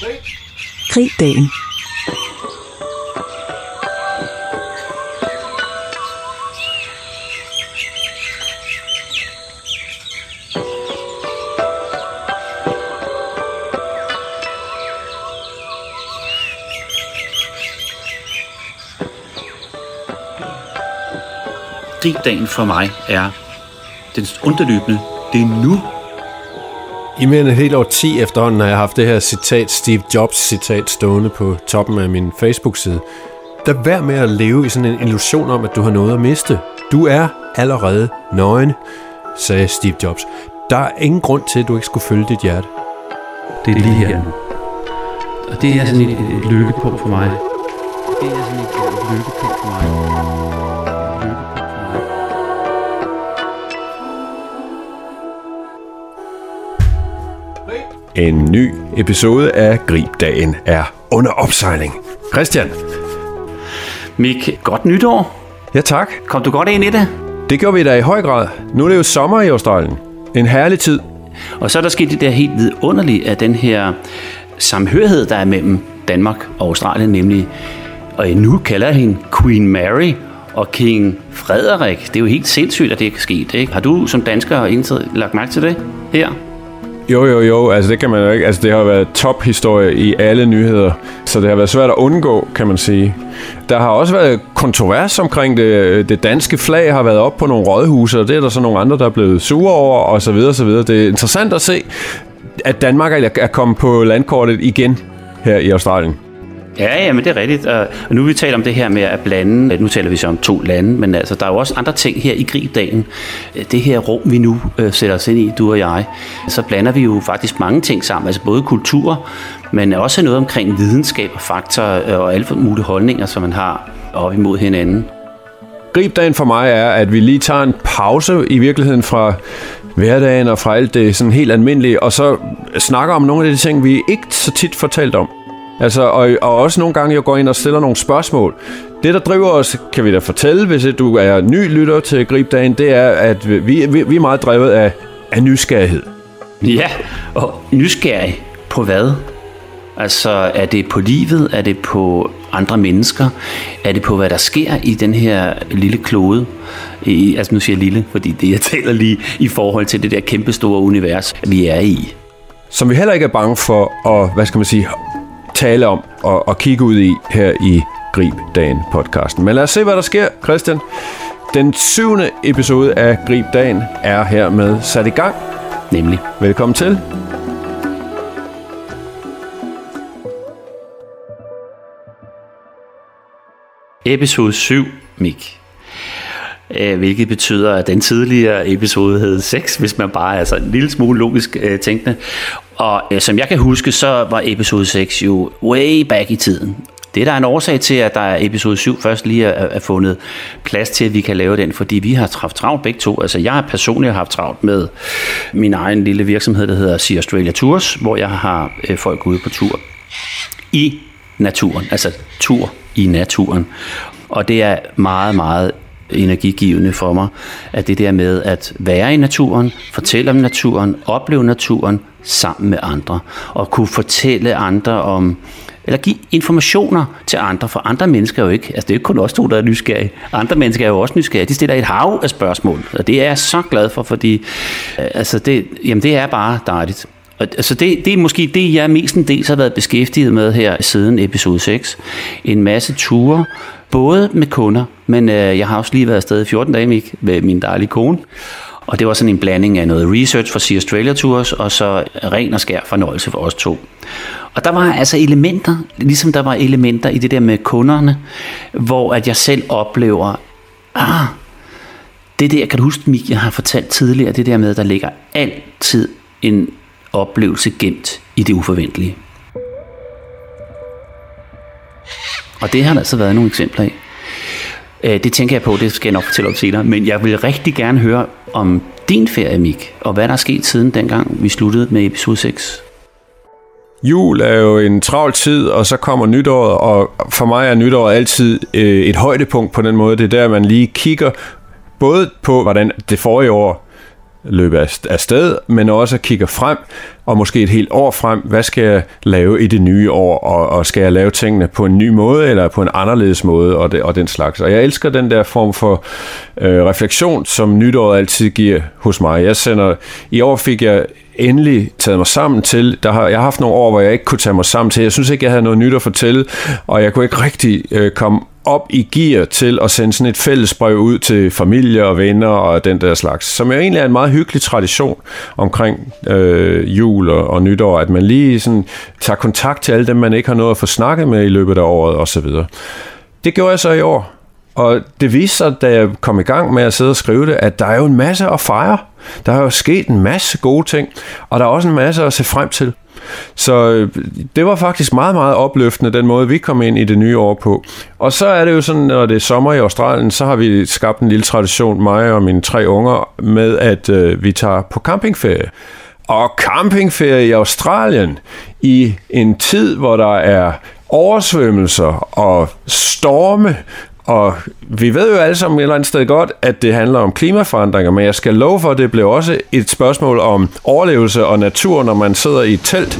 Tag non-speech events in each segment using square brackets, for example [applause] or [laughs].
Krigdagen. dagen. Gribdagen for mig er den underløbende. Det er nu. I mere end et helt år 10 efterhånden har jeg haft det her citat, Steve Jobs citat, stående på toppen af min Facebook-side. Der vær med at leve i sådan en illusion om, at du har noget at miste. Du er allerede nøgen, sagde Steve Jobs. Der er ingen grund til, at du ikke skulle følge dit hjerte. Det er lige her nu. Og det er sådan et, et lykkepunkt for mig. Det er sådan et, et lykkepunkt for mig. En ny episode af Gribdagen er under opsejling. Christian. Mik, godt nytår. Ja tak. Kom du godt ind i det? Det gjorde vi da i høj grad. Nu er det jo sommer i Australien. En herlig tid. Og så er der sket det der helt vidunderlige af den her samhørighed, der er mellem Danmark og Australien, nemlig, og nu kalder jeg hende Queen Mary og King Frederik. Det er jo helt sindssygt, at det er sket. Ikke? Har du som dansker indtil lagt mærke til det her? Jo, jo, jo. Altså, det kan man jo ikke. Altså, det har været tophistorie i alle nyheder. Så det har været svært at undgå, kan man sige. Der har også været kontrovers omkring det. Det danske flag har været op på nogle rådhuse, og det er der så nogle andre, der er blevet sure over, og så videre, så videre. Det er interessant at se, at Danmark er kommet på landkortet igen her i Australien. Ja, ja, men det er rigtigt. Og nu vi taler om det her med at blande, øh, nu taler vi så om to lande, men altså, der er jo også andre ting her i gribdagen. Øh, det her rum, vi nu øh, sætter os ind i, du og jeg, så blander vi jo faktisk mange ting sammen, altså både kultur, men også noget omkring videnskab og faktor øh, og alle mulige holdninger, som man har op imod hinanden. Gribdagen for mig er, at vi lige tager en pause i virkeligheden fra hverdagen og fra alt det sådan helt almindelige, og så snakker om nogle af de ting, vi ikke så tit fortalt om. Altså, og, og også nogle gange, jeg går ind og stiller nogle spørgsmål. Det, der driver os, kan vi da fortælle, hvis du er ny lytter til Gribdagen, det er, at vi, vi, vi er meget drevet af, af nysgerrighed. Ja, og nysgerrig på hvad? Altså, er det på livet? Er det på andre mennesker? Er det på, hvad der sker i den her lille klode? I, altså, nu siger jeg lille, fordi det, jeg taler lige i forhold til det der kæmpestore univers, vi er i. Som vi heller ikke er bange for at, hvad skal man sige, tale om og, og kigge ud i her i Grib Dagen podcasten. Men lad os se, hvad der sker, Christian. Den syvende episode af Grib Dagen er hermed sat i gang. Nemlig. Velkommen til. Episode 7, Mik. Øh, hvilket betyder, at den tidligere episode hed 6, hvis man bare er sådan en lille smule logisk øh, tænkende. Og øh, som jeg kan huske, så var episode 6 jo way back i tiden. Det er der en årsag til, at der er episode 7 først lige er, er fundet plads til, at vi kan lave den, fordi vi har haft travlt begge to. Altså jeg har personligt haft travlt med min egen lille virksomhed, der hedder Sea Australia Tours, hvor jeg har øh, folk ude på tur i naturen, altså tur i naturen. Og det er meget, meget energigivende for mig, at det der med at være i naturen, fortælle om naturen, opleve naturen sammen med andre, og kunne fortælle andre om, eller give informationer til andre, for andre mennesker er jo ikke, altså det er jo ikke kun os to, der er nysgerrige, andre mennesker er jo også nysgerrige, de stiller et hav af spørgsmål, og det er jeg så glad for, fordi øh, altså det, jamen det er bare dejligt. Og, altså det, det er måske det, jeg mestendels har været beskæftiget med her siden episode 6. En masse ture, både med kunder, men øh, jeg har også lige været afsted i 14 dage Mik, med min dejlige kone. Og det var sådan en blanding af noget research for Sea Australia Tours, og så ren og skær fornøjelse for os to. Og der var altså elementer, ligesom der var elementer i det der med kunderne, hvor at jeg selv oplever, ah, det der, kan du huske, Mik, jeg har fortalt tidligere, det der med, at der ligger altid en oplevelse gemt i det uforventelige. Og det har der altså været nogle eksempler af. Øh, det tænker jeg på, det skal jeg nok fortælle om senere, men jeg vil rigtig gerne høre om din ferie, Mik, og hvad der er sket siden dengang, vi sluttede med episode 6. Jul er jo en travl tid, og så kommer nytåret, og for mig er nytåret altid øh, et højdepunkt på den måde. Det er der, man lige kigger både på, hvordan det forrige år løbe afsted, men også kigger frem, og måske et helt år frem, hvad skal jeg lave i det nye år, og, og skal jeg lave tingene på en ny måde, eller på en anderledes måde, og, det, og den slags. Og jeg elsker den der form for øh, refleksion, som nytåret altid giver hos mig. Jeg sender, I år fik jeg endelig taget mig sammen til. Der har, jeg har haft nogle år, hvor jeg ikke kunne tage mig sammen til. Jeg synes ikke, jeg havde noget nyt at fortælle, og jeg kunne ikke rigtig øh, komme op i gear til at sende sådan et fællesbrev ud til familie og venner og den der slags, som jo egentlig er en meget hyggelig tradition omkring øh, jul og, og nytår, at man lige sådan tager kontakt til alle dem, man ikke har noget at få snakket med i løbet af året osv. Det gjorde jeg så i år, og det viste sig, da jeg kom i gang med at sidde og skrive det, at der er jo en masse at fejre. Der er jo sket en masse gode ting, og der er også en masse at se frem til. Så øh, det var faktisk meget, meget opløftende, den måde, vi kom ind i det nye år på. Og så er det jo sådan, når det er sommer i Australien, så har vi skabt en lille tradition, mig og mine tre unger, med at øh, vi tager på campingferie. Og campingferie i Australien i en tid, hvor der er oversvømmelser og storme og vi ved jo alle sammen et eller andet sted godt, at det handler om klimaforandringer, men jeg skal love for, at det blev også et spørgsmål om overlevelse og natur, når man sidder i et telt,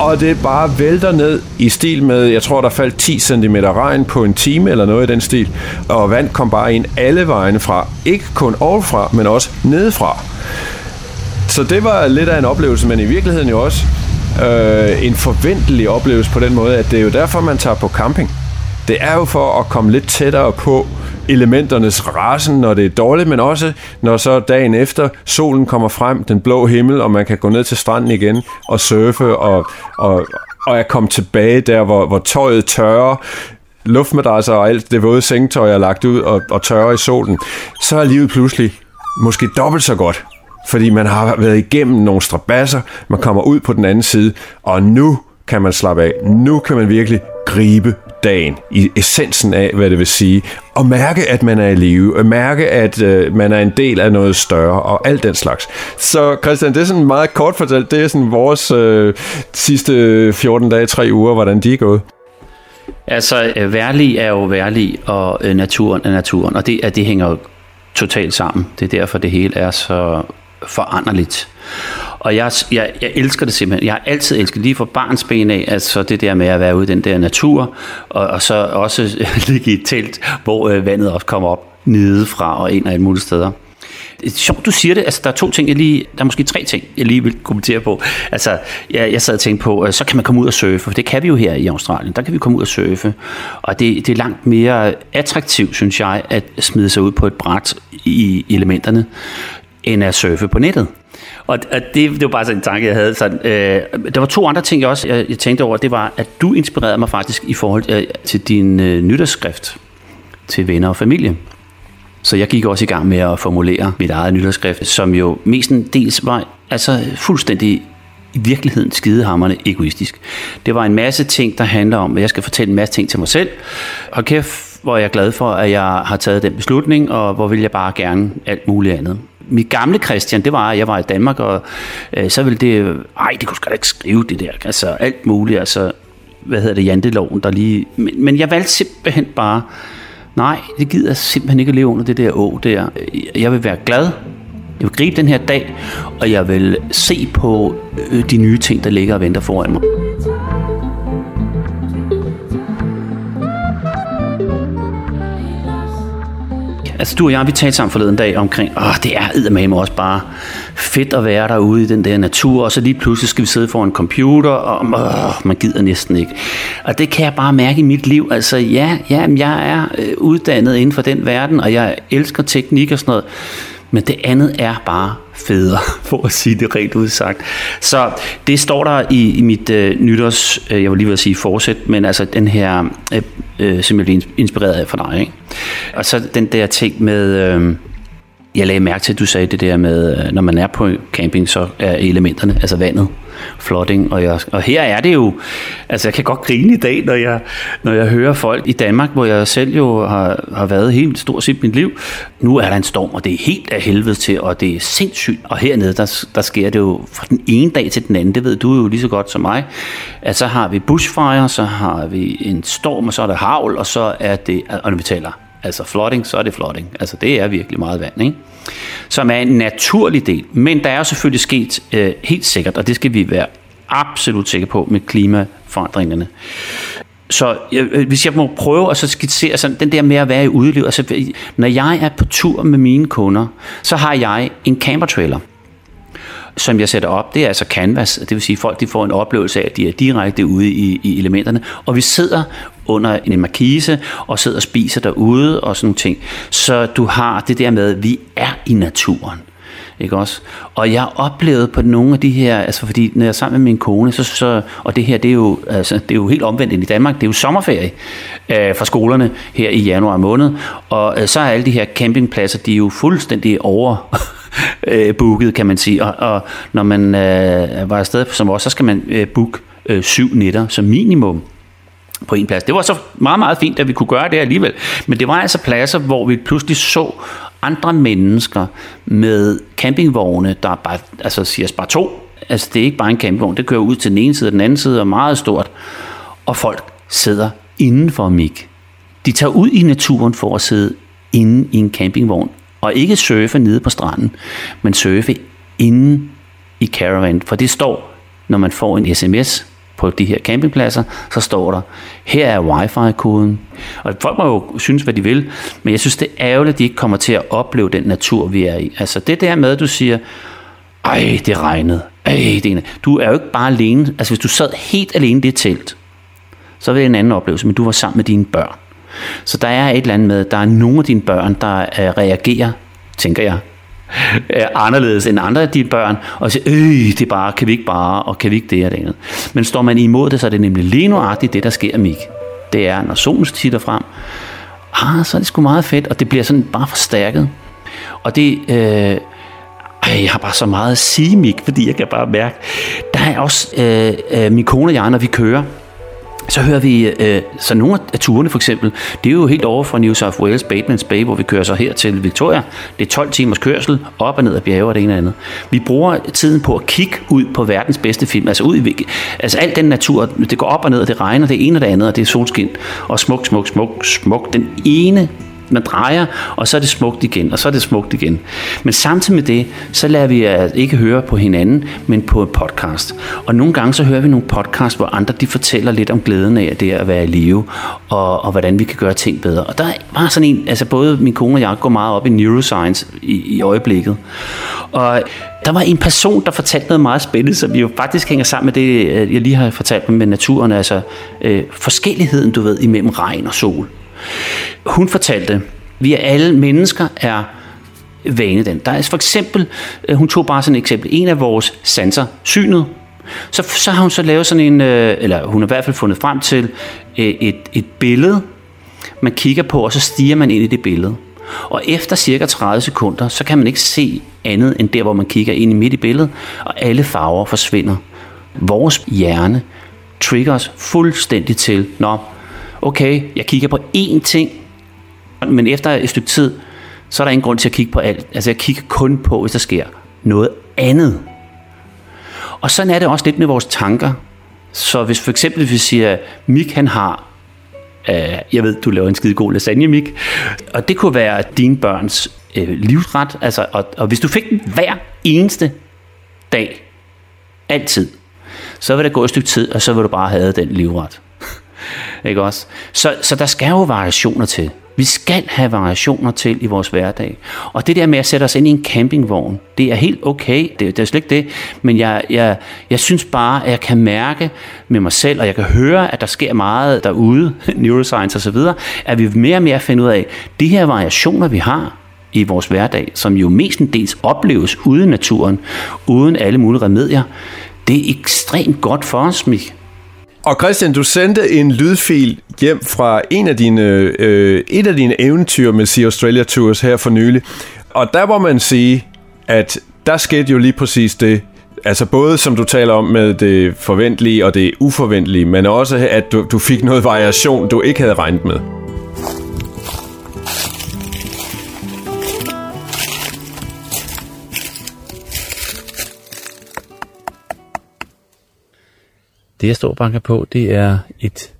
og det bare vælter ned i stil med, jeg tror, der faldt 10 cm regn på en time eller noget i den stil, og vand kom bare ind alle vejene fra. Ikke kun ovenfra, men også nedefra. Så det var lidt af en oplevelse, men i virkeligheden jo også øh, en forventelig oplevelse på den måde, at det er jo derfor, man tager på camping. Det er jo for at komme lidt tættere på elementernes rasen, når det er dårligt, men også når så dagen efter solen kommer frem, den blå himmel, og man kan gå ned til stranden igen og surfe og, og, og er kommet tilbage der, hvor, hvor tøjet tørrer, luftmadrasser og alt det våde sengetøj er lagt ud og, og tørrer i solen, så er livet pludselig måske dobbelt så godt. Fordi man har været igennem nogle strabasser, man kommer ud på den anden side, og nu kan man slappe af. Nu kan man virkelig gribe dagen, i essensen af, hvad det vil sige, og mærke, at man er i live, og mærke, at øh, man er en del af noget større, og alt den slags. Så Christian, det er sådan meget kort fortalt, det er sådan vores øh, sidste øh, 14 dage, 3 uger, hvordan de er gået. Altså, øh, værlig er jo værlig, og øh, naturen er naturen, og det, at det hænger jo totalt sammen. Det er derfor, det hele er så foranderligt. Og jeg, jeg, jeg elsker det simpelthen. Jeg har altid elsket lige fra barns ben af, altså det der med at være ude i den der natur, og, og så også [laughs] ligge i et telt, hvor øh, vandet også kommer op nedefra og ind og et muligt steder. Det er sjovt, du siger det. Altså, der er to ting, jeg lige... Der er måske tre ting, jeg lige vil kommentere på. Altså, jeg, jeg sad og tænkte på, øh, så kan man komme ud og surfe, for det kan vi jo her i Australien. Der kan vi komme ud og surfe. Og det, det er langt mere attraktivt, synes jeg, at smide sig ud på et bræt i elementerne, end at surfe på nettet. Og, og det, det var bare sådan en tanke, jeg havde. Sådan, øh, der var to andre ting, jeg også jeg, jeg tænkte over. Det var, at du inspirerede mig faktisk i forhold øh, til din øh, nytårsskrift til venner og familie. Så jeg gik også i gang med at formulere mit eget nytårsskrift, som jo mest dels var altså fuldstændig i virkeligheden skidehammerne egoistisk. Det var en masse ting, der handler om, at jeg skal fortælle en masse ting til mig selv. Og kæft, hvor jeg er glad for, at jeg har taget den beslutning, og hvor vil jeg bare gerne alt muligt andet mit gamle Christian, det var, at jeg var i Danmark, og øh, så ville det, ej, det kunne sgu da ikke skrive det der, altså alt muligt, altså, hvad hedder det, janteloven, der lige, men, men jeg valgte simpelthen bare, nej, det gider jeg simpelthen ikke at leve under det der å der. Jeg vil være glad, jeg vil gribe den her dag, og jeg vil se på øh, de nye ting, der ligger og venter foran mig. Altså du og jeg, vi talte sammen forleden dag omkring, åh, det er eddermame også bare fedt at være derude i den der natur, og så lige pludselig skal vi sidde foran en computer, og åh, man gider næsten ikke. Og det kan jeg bare mærke i mit liv. Altså ja, ja jeg er øh, uddannet inden for den verden, og jeg elsker teknik og sådan noget. Men det andet er bare federe, [laughs] for at sige det rent udsagt. Så det står der i, i mit øh, nytårs, øh, jeg vil lige vil sige forsæt, men altså den her, øh, øh, simpelthen inspireret af for dig. Ikke? Og så den der ting med, øh, jeg lagde mærke til, at du sagde det der med, øh, når man er på camping, så er elementerne, altså vandet, flooding. Og, jeg, og her er det jo, altså jeg kan godt grine i dag, når jeg, når jeg hører folk i Danmark, hvor jeg selv jo har, har været helt stort set mit liv. Nu er der en storm, og det er helt af helvede til, og det er sindssygt. Og hernede, der, der sker det jo fra den ene dag til den anden, det ved du jo lige så godt som mig, at så har vi bushfire, så har vi en storm, og så er der havl, og så er det, og når vi taler altså flooding, så er det flooding. Altså det er virkelig meget vand, ikke? Som er en naturlig del. Men der er jo selvfølgelig sket øh, helt sikkert, og det skal vi være absolut sikre på med klimaforandringerne. Så jeg, øh, hvis jeg må prøve at så skitsere sådan, den der med at være i udeliv, altså øh, når jeg er på tur med mine kunder, så har jeg en camper trailer som jeg sætter op, det er altså canvas, det vil sige, at folk de får en oplevelse af, at de er direkte ude i, i elementerne, og vi sidder under en markise og sidder og spiser derude og sådan nogle ting. Så du har det der med, at vi er i naturen. Ikke også? Og jeg har oplevet på nogle af de her, altså fordi når jeg er sammen med min kone, så, så, og det her, det er, jo, altså, det er jo helt omvendt end i Danmark, det er jo sommerferie øh, fra skolerne her i januar måned, og øh, så er alle de her campingpladser, de er jo fuldstændig over [laughs] øh, booket, kan man sige. Og, og når man øh, var afsted som os, så skal man øh, booke øh, syv nætter som minimum på en plads. Det var så meget, meget fint, at vi kunne gøre det alligevel. Men det var altså pladser, hvor vi pludselig så andre mennesker med campingvogne, der bare, altså siger bare to. Altså det er ikke bare en campingvogn, det kører ud til den ene side og den anden side, og meget stort. Og folk sidder indenfor mig. De tager ud i naturen for at sidde inde i en campingvogn og ikke surfe nede på stranden, men surfe inde i caravan. For det står, når man får en sms på de her campingpladser, så står der, her er wifi-koden. Og folk må jo synes, hvad de vil, men jeg synes, det er ærgerligt, at de ikke kommer til at opleve den natur, vi er i. Altså det der med, at du siger, ej, det regnede. Ej, det ene. Du er jo ikke bare alene. Altså hvis du sad helt alene i det telt, så vil det en anden oplevelse, men du var sammen med dine børn. Så der er et eller andet med, at der er nogle af dine børn, der øh, reagerer, tænker jeg, er anderledes end andre af dine børn, og siger, øh, det er bare, kan vi ikke bare, og kan vi ikke det og det andet. Men står man imod det, så er det nemlig lige nuagtigt det, der sker, Mik. Det er, når solen titter frem, ah, så er det sgu meget fedt, og det bliver sådan bare forstærket. Og det, øh, ej, jeg har bare så meget at sige, Mik, fordi jeg kan bare mærke, der er også øh, øh, min kone og jeg, når vi kører, så hører vi, øh, så nogle af turene for eksempel, det er jo helt over fra New South Wales, Batemans Bay, hvor vi kører så her til Victoria. Det er 12 timers kørsel, op og ned af bjerge og det ene og andet. Vi bruger tiden på at kigge ud på verdens bedste film, altså ud i, altså al den natur, det går op og ned, og det regner, det ene og det andet, og det er solskin, og smuk, smuk, smuk, smuk. Den ene man drejer, og så er det smukt igen, og så er det smukt igen. Men samtidig med det, så lader vi ikke høre på hinanden, men på en podcast. Og nogle gange så hører vi nogle podcast, hvor andre de fortæller lidt om glæden af det at være i live, og, og hvordan vi kan gøre ting bedre. Og der var sådan en, altså både min kone og jeg går meget op i neuroscience i, i øjeblikket. Og der var en person, der fortalte noget meget spændende, som jo faktisk hænger sammen med det, øh, jeg lige har fortalt med naturen, altså øh, forskelligheden, du ved, imellem regn og sol. Hun fortalte, vi er alle mennesker er vane den. Der er for eksempel, øh, hun tog bare sådan et eksempel, en af vores sanser, synet, så, så har hun så lavet sådan en, øh, eller hun har i hvert fald fundet frem til øh, et, et billede, man kigger på, og så stiger man ind i det billede. Og efter cirka 30 sekunder, så kan man ikke se andet end der, hvor man kigger ind i midt i billedet, og alle farver forsvinder. Vores hjerne trigger os fuldstændig til, når okay, jeg kigger på én ting, men efter et stykke tid, så er der ingen grund til at kigge på alt. Altså jeg kigger kun på, hvis der sker noget andet. Og sådan er det også lidt med vores tanker. Så hvis for eksempel vi siger, Mik han har, øh, jeg ved, du laver en skide god lasagne, Mik, og det kunne være din børns øh, livsret, altså, og, og hvis du fik den hver eneste dag, altid, så vil der gå et stykke tid, og så vil du bare have den livret. Ikke også? Så, så der skal jo variationer til. Vi skal have variationer til i vores hverdag. Og det der med at sætte os ind i en campingvogn, det er helt okay. Det, det er slet ikke det. Men jeg, jeg, jeg synes bare, at jeg kan mærke med mig selv, og jeg kan høre, at der sker meget derude, [laughs] neuroscience osv., at vi mere og mere finder ud af, de her variationer, vi har, i vores hverdag, som jo mestendels opleves uden naturen, uden alle mulige remedier, det er ekstremt godt for os, Mik. Og Christian, du sendte en lydfil hjem fra en af dine, øh, et af dine eventyr med Sea Australia Tours her for nylig. Og der må man sige, at der skete jo lige præcis det, Altså både som du taler om med det forventelige og det uforventelige, men også at du, du fik noget variation, du ikke havde regnet med. Det jeg står og banker på, det er et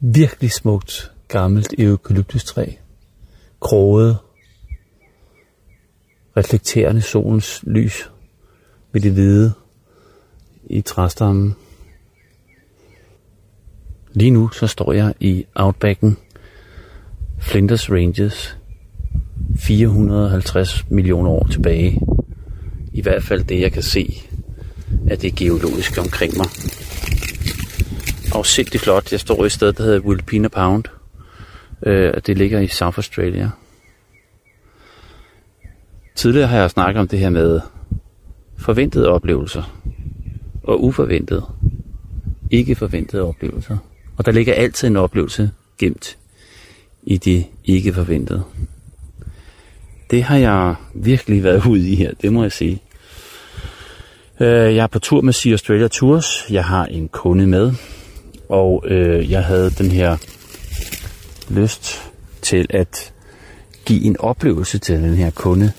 virkelig smukt gammelt eukalyptustræ. Kroget. reflekterende solens lys med det hvide i træstammen. Lige nu så står jeg i Outbacken, Flinders Ranges, 450 millioner år tilbage. I hvert fald det, jeg kan se af det geologiske omkring mig. Afsindigt flot. Jeg står i et sted, der hedder Wilpina Pound. Øh, det ligger i South Australia. Tidligere har jeg snakket om det her med forventede oplevelser og uforventede, ikke forventede oplevelser. Og der ligger altid en oplevelse gemt i det ikke forventede. Det har jeg virkelig været ude i her, det må jeg sige. Øh, jeg er på tur med Sea Australia Tours. Jeg har en kunde med, og øh, jeg havde den her lyst til at give en oplevelse til den her kunde,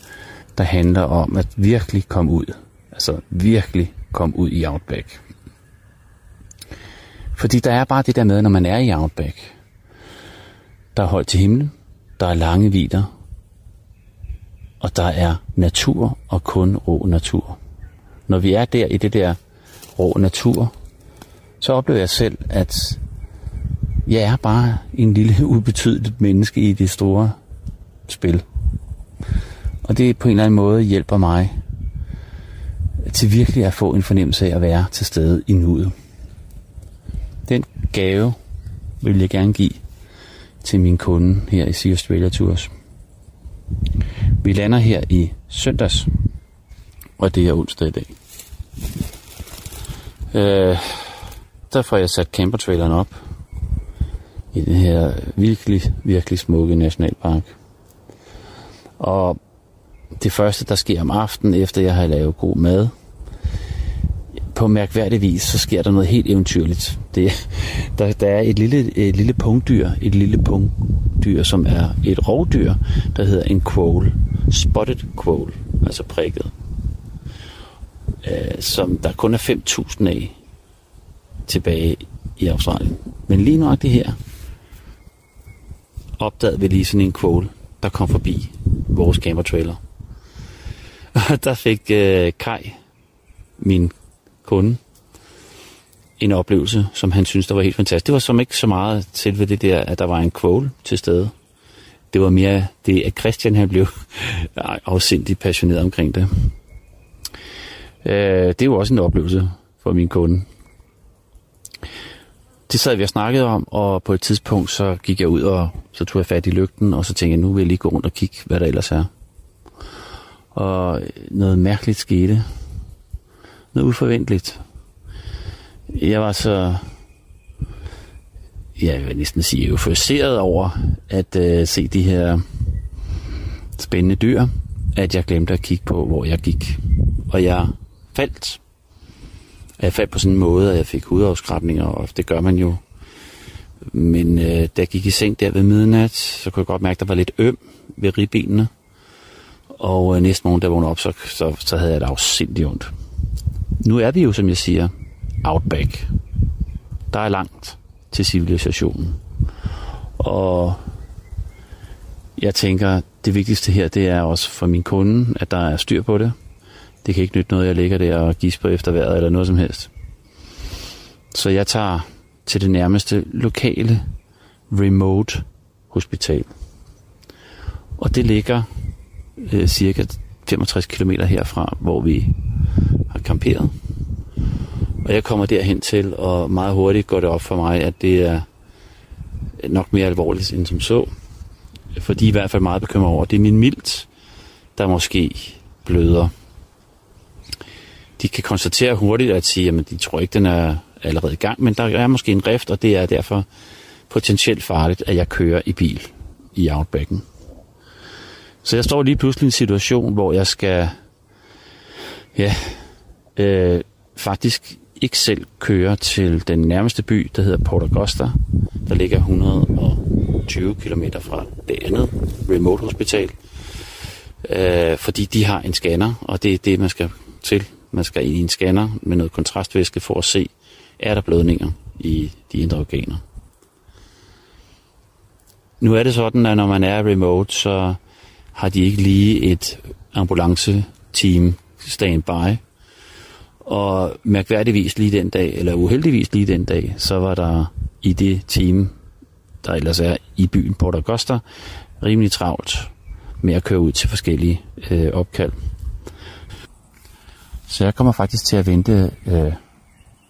der handler om at virkelig komme ud. Altså virkelig komme ud i Outback. Fordi der er bare det der med, når man er i Outback. Der er højt til himlen, der er lange vider, og der er natur og kun rå natur. Når vi er der i det der rå natur, så oplevede jeg selv, at jeg er bare en lille [laughs] ubetydeligt menneske i det store spil. Og det på en eller anden måde hjælper mig til virkelig at få en fornemmelse af at være til stede i nuet. Den gave vil jeg gerne give til min kunde her i Sea Australia Tours. Vi lander her i søndags, og det er onsdag i dag. Øh, der får jeg sat campertraileren op i den her virkelig, virkelig smukke nationalpark. Og det første, der sker om aftenen, efter jeg har lavet god mad, på mærkværdig vis, så sker der noget helt eventyrligt. Det, der, der er et lille, et lille punktdyr, et lille punktdyr, som er et rovdyr, der hedder en quoll. Spotted quoll, altså prikket. Øh, som der kun er 5.000 af tilbage i Australien. Men lige nøjagtigt her, opdagede vi lige sådan en quoll, der kom forbi vores camper trailer. Og [laughs] der fik øh, Kai, min kunde, en oplevelse, som han synes der var helt fantastisk. Det var som ikke så meget til ved det der, at der var en quoll til stede. Det var mere det, at Christian han blev [laughs] afsindigt passioneret omkring det. Øh, det var også en oplevelse for min kunde. Det sad vi og snakkede om, og på et tidspunkt så gik jeg ud, og så tog jeg fat i lygten, og så tænkte jeg, nu vil jeg lige gå rundt og kigge, hvad der ellers er. Og noget mærkeligt skete. Noget uforventeligt. Jeg var så, ja, jeg vil næsten sige, euforiseret over at øh, se de her spændende dyr, at jeg glemte at kigge på, hvor jeg gik. Og jeg faldt. Jeg faldt på sådan en måde, at jeg fik hudafskrabninger, og det gør man jo. Men øh, da jeg gik i seng der ved midnat, så kunne jeg godt mærke, at der var lidt øm ved ribbenene. Og øh, næste morgen, da jeg vågnede op, så, så, så havde jeg det afsindigt ondt. Nu er vi jo, som jeg siger, outback. Der er langt til civilisationen. Og jeg tænker, det vigtigste her, det er også for min kunde, at der er styr på det. Det kan ikke nytte noget, jeg ligger der og gisper efter vejret eller noget som helst. Så jeg tager til det nærmeste lokale remote hospital. Og det ligger øh, cirka 65 km herfra, hvor vi har kamperet. Og jeg kommer derhen til, og meget hurtigt går det op for mig, at det er nok mere alvorligt end som så. Fordi i hvert fald meget bekymret over, det er min milt, der måske bløder de kan konstatere hurtigt at sige, at de tror ikke, den er allerede i gang, men der er måske en rift, og det er derfor potentielt farligt, at jeg kører i bil i Outbacken. Så jeg står lige pludselig i en situation, hvor jeg skal ja, øh, faktisk ikke selv køre til den nærmeste by, der hedder Port Augusta, der ligger 120 km fra det andet remote hospital, øh, fordi de har en scanner, og det er det, man skal til man skal i en scanner med noget kontrastvæske for at se, er der blødninger i de indre organer. Nu er det sådan, at når man er remote, så har de ikke lige et ambulance-team standby. Og mærkværdigvis lige den dag, eller uheldigvis lige den dag, så var der i det team, der ellers er i byen Port Augusta, rimelig travlt med at køre ud til forskellige øh, opkald. Så jeg kommer faktisk til at vente øh,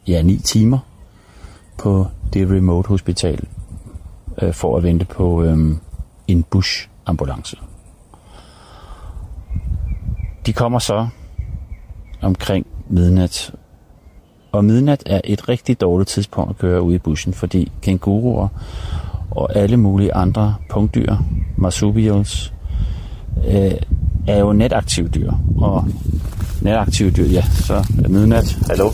ja, 9 timer på det remote hospital øh, for at vente på øh, en Bush-ambulance. De kommer så omkring midnat. Og midnat er et rigtig dårligt tidspunkt at køre ud i bussen, fordi kænguruer og alle mulige andre punktdyr, marsupials, øh, er jo netaktive dyr. Og nataktive dyr, ja, så er midnat, hallo,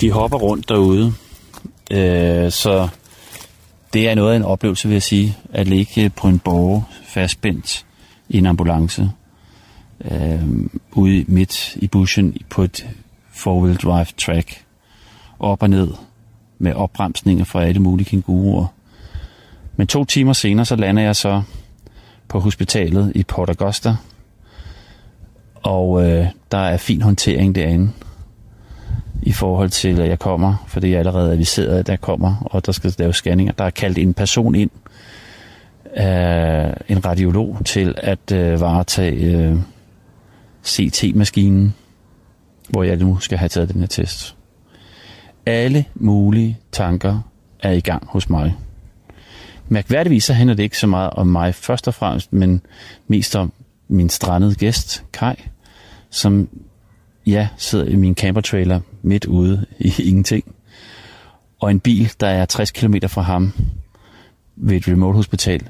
de hopper rundt derude. Øh, så det er noget af en oplevelse, vil jeg sige, at ligge på en borg fastspændt i en ambulance øh, ude midt i bushen på et four-wheel drive track. Op og ned med opbremsninger fra alle mulige kænguruer. Men to timer senere, så lander jeg så på hospitalet i Port Augusta, og øh, der er fin håndtering derinde i forhold til, at jeg kommer, for det er allerede aviseret, at jeg kommer, og der skal laves scanninger. Der er kaldt en person ind, øh, en radiolog, til at øh, varetage øh, CT-maskinen, hvor jeg nu skal have taget den her test. Alle mulige tanker er i gang hos mig. Mærkværdigvis så handler det ikke så meget om mig først og fremmest, men mest om min strandede gæst, Kai, som ja, sidder i min campertrailer midt ude i [laughs] ingenting. Og en bil, der er 60 km fra ham ved et remote hospital,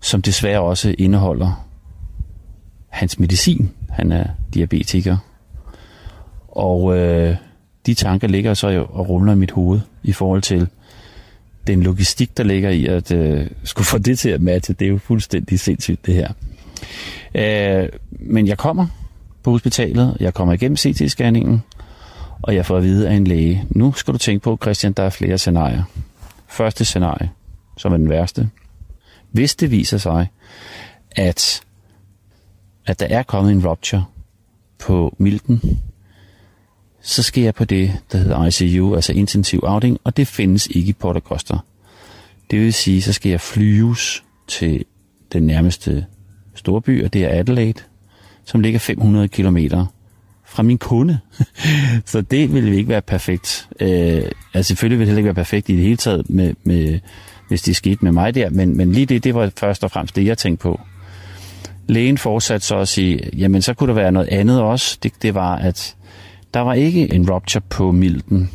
som desværre også indeholder hans medicin. Han er diabetiker. Og øh, de tanker ligger så jo og rumler i mit hoved i forhold til den logistik, der ligger i at øh, skulle få det til at matche. Det er jo fuldstændig sindssygt, det her. Øh, men jeg kommer på hospitalet, jeg kommer igennem CT-scanningen, og jeg får at vide af en læge, nu skal du tænke på, Christian, der er flere scenarier. Første scenarie, som er den værste. Hvis det viser sig, at, at der er kommet en rupture på milten, så skal jeg på det, der hedder ICU, altså intensiv afdeling, og det findes ikke i Port Det vil sige, så skal jeg flyves til den nærmeste storby, og det er Adelaide, som ligger 500 km fra min kunde. [laughs] så det ville ikke være perfekt. Øh, altså selvfølgelig ville det ikke være perfekt i det hele taget, med, med, hvis det skete med mig der, men, men lige det, det var først og fremmest det, jeg tænkte på. Lægen fortsatte så at sige, jamen så kunne der være noget andet også. Det, det var, at der var ikke en rupture på milten,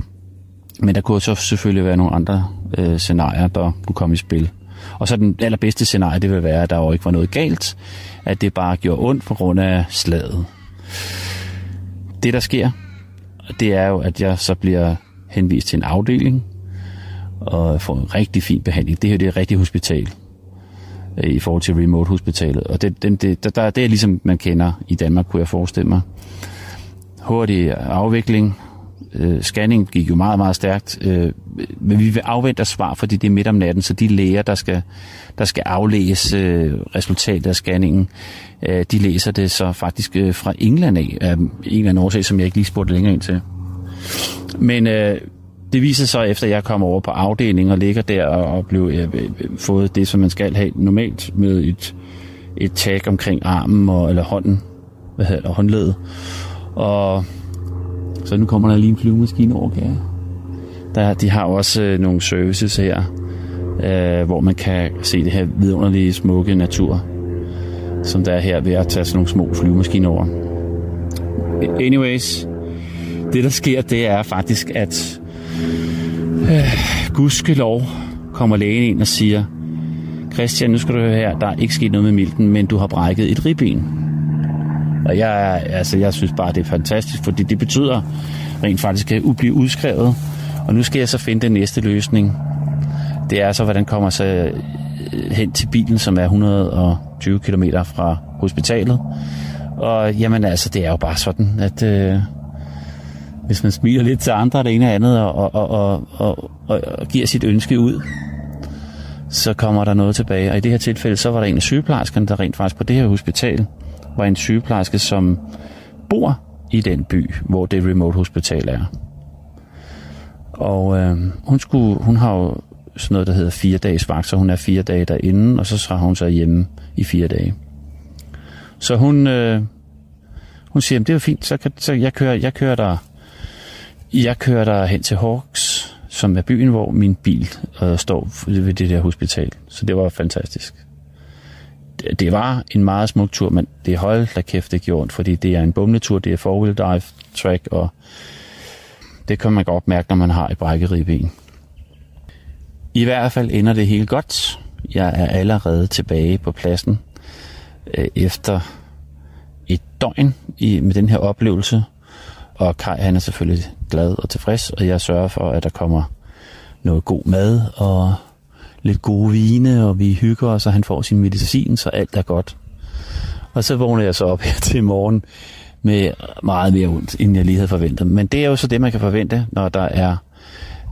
men der kunne så selvfølgelig være nogle andre øh, scenarier, der kunne komme i spil. Og så den allerbedste scenarie, det vil være, at der jo ikke var noget galt, at det bare gjorde ondt på grund af slaget. Det, der sker, det er jo, at jeg så bliver henvist til en afdeling, og får en rigtig fin behandling. Det her det er et rigtigt hospital øh, i forhold til remote hospitalet. Og det, det, der, der, det er ligesom man kender i Danmark, kunne jeg forestille mig. Hurtig afvikling, øh, scanning gik jo meget, meget stærkt, øh, men vi vil afvente svar, fordi det er midt om natten, så de læger, der skal, der skal aflæse øh, resultatet af scanningen, øh, de læser det så faktisk øh, fra England af, af en eller anden årsag, som jeg ikke lige spurgte længere ind til. Men øh, det viser sig, efter jeg kommer over på afdelingen og ligger der og, og blev øh, øh, fået det, som man skal have normalt med et, et tag omkring armen og, eller hånden, hvad hedder det, håndledet. Og så nu kommer der lige en flyvemaskine over, kan jeg. Der, de har også øh, nogle services her, øh, hvor man kan se det her vidunderlige, smukke natur, som der er her ved at tage sådan nogle små flyvemaskiner over. Anyways, det der sker, det er faktisk, at øh, gudskelov kommer lægen ind og siger, Christian, nu skal du høre her, der er ikke sket noget med milten, men du har brækket et ribben. Og jeg, altså, jeg synes bare, det er fantastisk, fordi det betyder rent faktisk at blive udskrevet. Og nu skal jeg så finde den næste løsning. Det er så, hvordan kommer så øh, hen til bilen, som er 120 km fra hospitalet. Og jamen altså, det er jo bare sådan, at øh, hvis man smiler lidt til andre, det ene og andet, og, og, og, og, og, og giver sit ønske ud, så kommer der noget tilbage. Og i det her tilfælde, så var der en af sygeplejerskerne, der rent faktisk på det her hospital, var en sygeplejerske, som bor i den by, hvor det remote hospital er. Og øh, hun, skulle, hun har jo sådan noget, der hedder fire dages vagt, så hun er fire dage derinde, og så har hun sig hjemme i fire dage. Så hun, øh, hun siger, det er fint, så, kan, så jeg, kører, jeg kører der jeg kører der hen til Hawks, som er byen, hvor min bil øh, står ved det der hospital. Så det var fantastisk. Det, var en meget smuk tur, men det hold da kæft, det gjort, fordi det er en bumletur, det er four-wheel track, og det kan man godt mærke, når man har et brækket ribben. I hvert fald ender det helt godt. Jeg er allerede tilbage på pladsen øh, efter et døgn i, med den her oplevelse. Og Kai han er selvfølgelig glad og tilfreds, og jeg sørger for, at der kommer noget god mad og lidt gode vine, og vi hygger os, og han får sin medicin, så alt er godt. Og så vågner jeg så op [laughs] her til morgen med meget mere ondt, end jeg lige havde forventet. Men det er jo så det, man kan forvente, når der er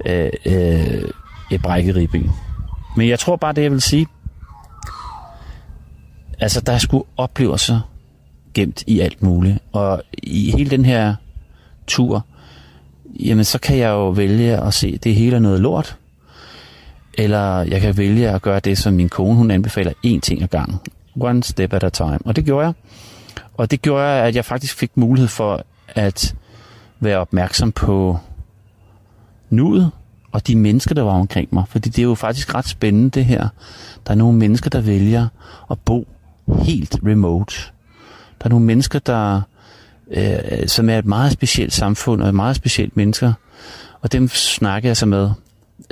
øh, øh, et brækket ribben. Men jeg tror bare, det jeg vil sige, altså der er sgu oplevelser gemt i alt muligt. Og i hele den her tur, jamen så kan jeg jo vælge at se, det hele er noget lort. Eller jeg kan vælge at gøre det, som min kone hun anbefaler, én ting ad gangen. One step at a time. Og det gjorde jeg. Og det gjorde, at jeg faktisk fik mulighed for at være opmærksom på nuet og de mennesker, der var omkring mig. Fordi det er jo faktisk ret spændende det her. Der er nogle mennesker, der vælger at bo helt remote. Der er nogle mennesker, der øh, som er et meget specielt samfund og et meget specielt mennesker. Og dem snakker jeg så med.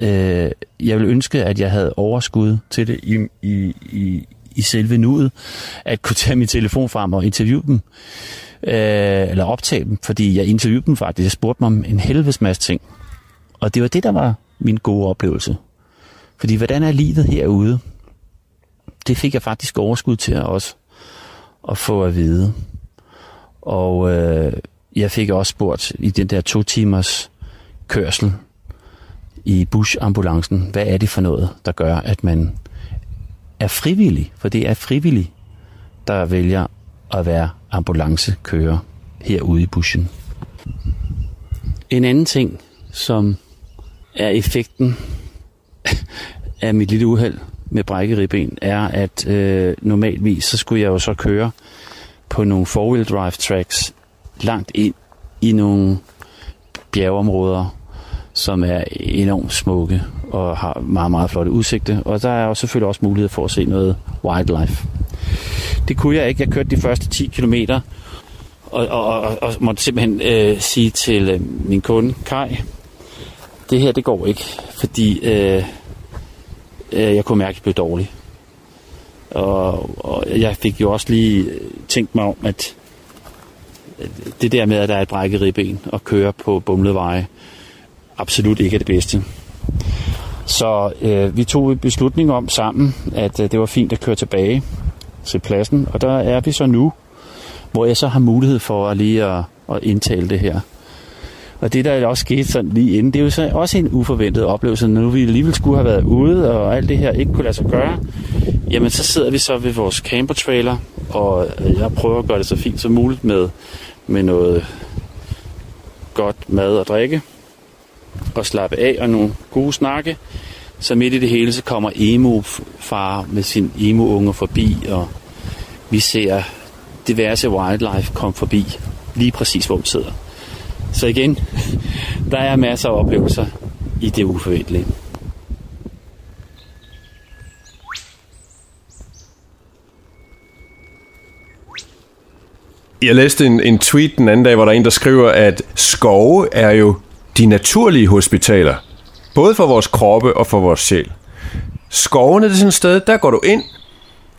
Øh, jeg vil ønske, at jeg havde overskud til det i, i, i, i selve nuet, at kunne tage min telefon frem og interviewe dem, øh, eller optage dem, fordi jeg interviewede dem faktisk. Jeg spurgte dem om en helvedes masse ting. Og det var det, der var min gode oplevelse. Fordi hvordan er livet herude? Det fik jeg faktisk overskud til også at få at vide. Og øh, jeg fik også spurgt i den der to timers kørsel i busambulancen, hvad er det for noget, der gør, at man er frivillig? For det er frivillig, der vælger at være ambulancekører herude i bussen. En anden ting, som er effekten [laughs] af mit lille uheld med brækket ribben, er, at øh, normalvis så skulle jeg jo så køre på nogle four-wheel drive tracks langt ind i nogle bjergeområder, som er enormt smukke og har meget, meget flotte udsigter. Og der er også selvfølgelig også mulighed for at se noget wildlife. Det kunne jeg ikke. Jeg kørte de første 10 kilometer og, og, og, og måtte simpelthen øh, sige til øh, min kunde, Kai, det her det går ikke, fordi øh, øh, jeg kunne mærke, at jeg blev dårlig. Og, og jeg fik jo også lige øh, tænkt mig om, at det der med, at der er et brækket ribben og køre på bumlede veje, absolut ikke er det bedste. Så øh, vi tog en beslutning om sammen, at øh, det var fint at køre tilbage til pladsen, og der er vi så nu, hvor jeg så har mulighed for at lige at, at indtale det her. Og det, der også skete sådan lige inden, det er jo så også en uforventet oplevelse, når nu vi alligevel skulle have været ude, og alt det her ikke kunne lade sig gøre. Jamen, så sidder vi så ved vores camper-trailer, og øh, jeg prøver at gøre det så fint som muligt med, med noget godt mad og drikke, og slappe af og nogle gode snakke. Så midt i det hele, så kommer emo-far med sin emo-unger forbi, og vi ser diverse wildlife komme forbi, lige præcis hvor vi sidder. Så igen, [laughs] der er masser af oplevelser i det uforventelige. Jeg læste en, en tweet den anden dag, hvor der er en, der skriver, at skove er jo de naturlige hospitaler. Både for vores kroppe og for vores sjæl. Skovene det er sådan et sted, der går du ind,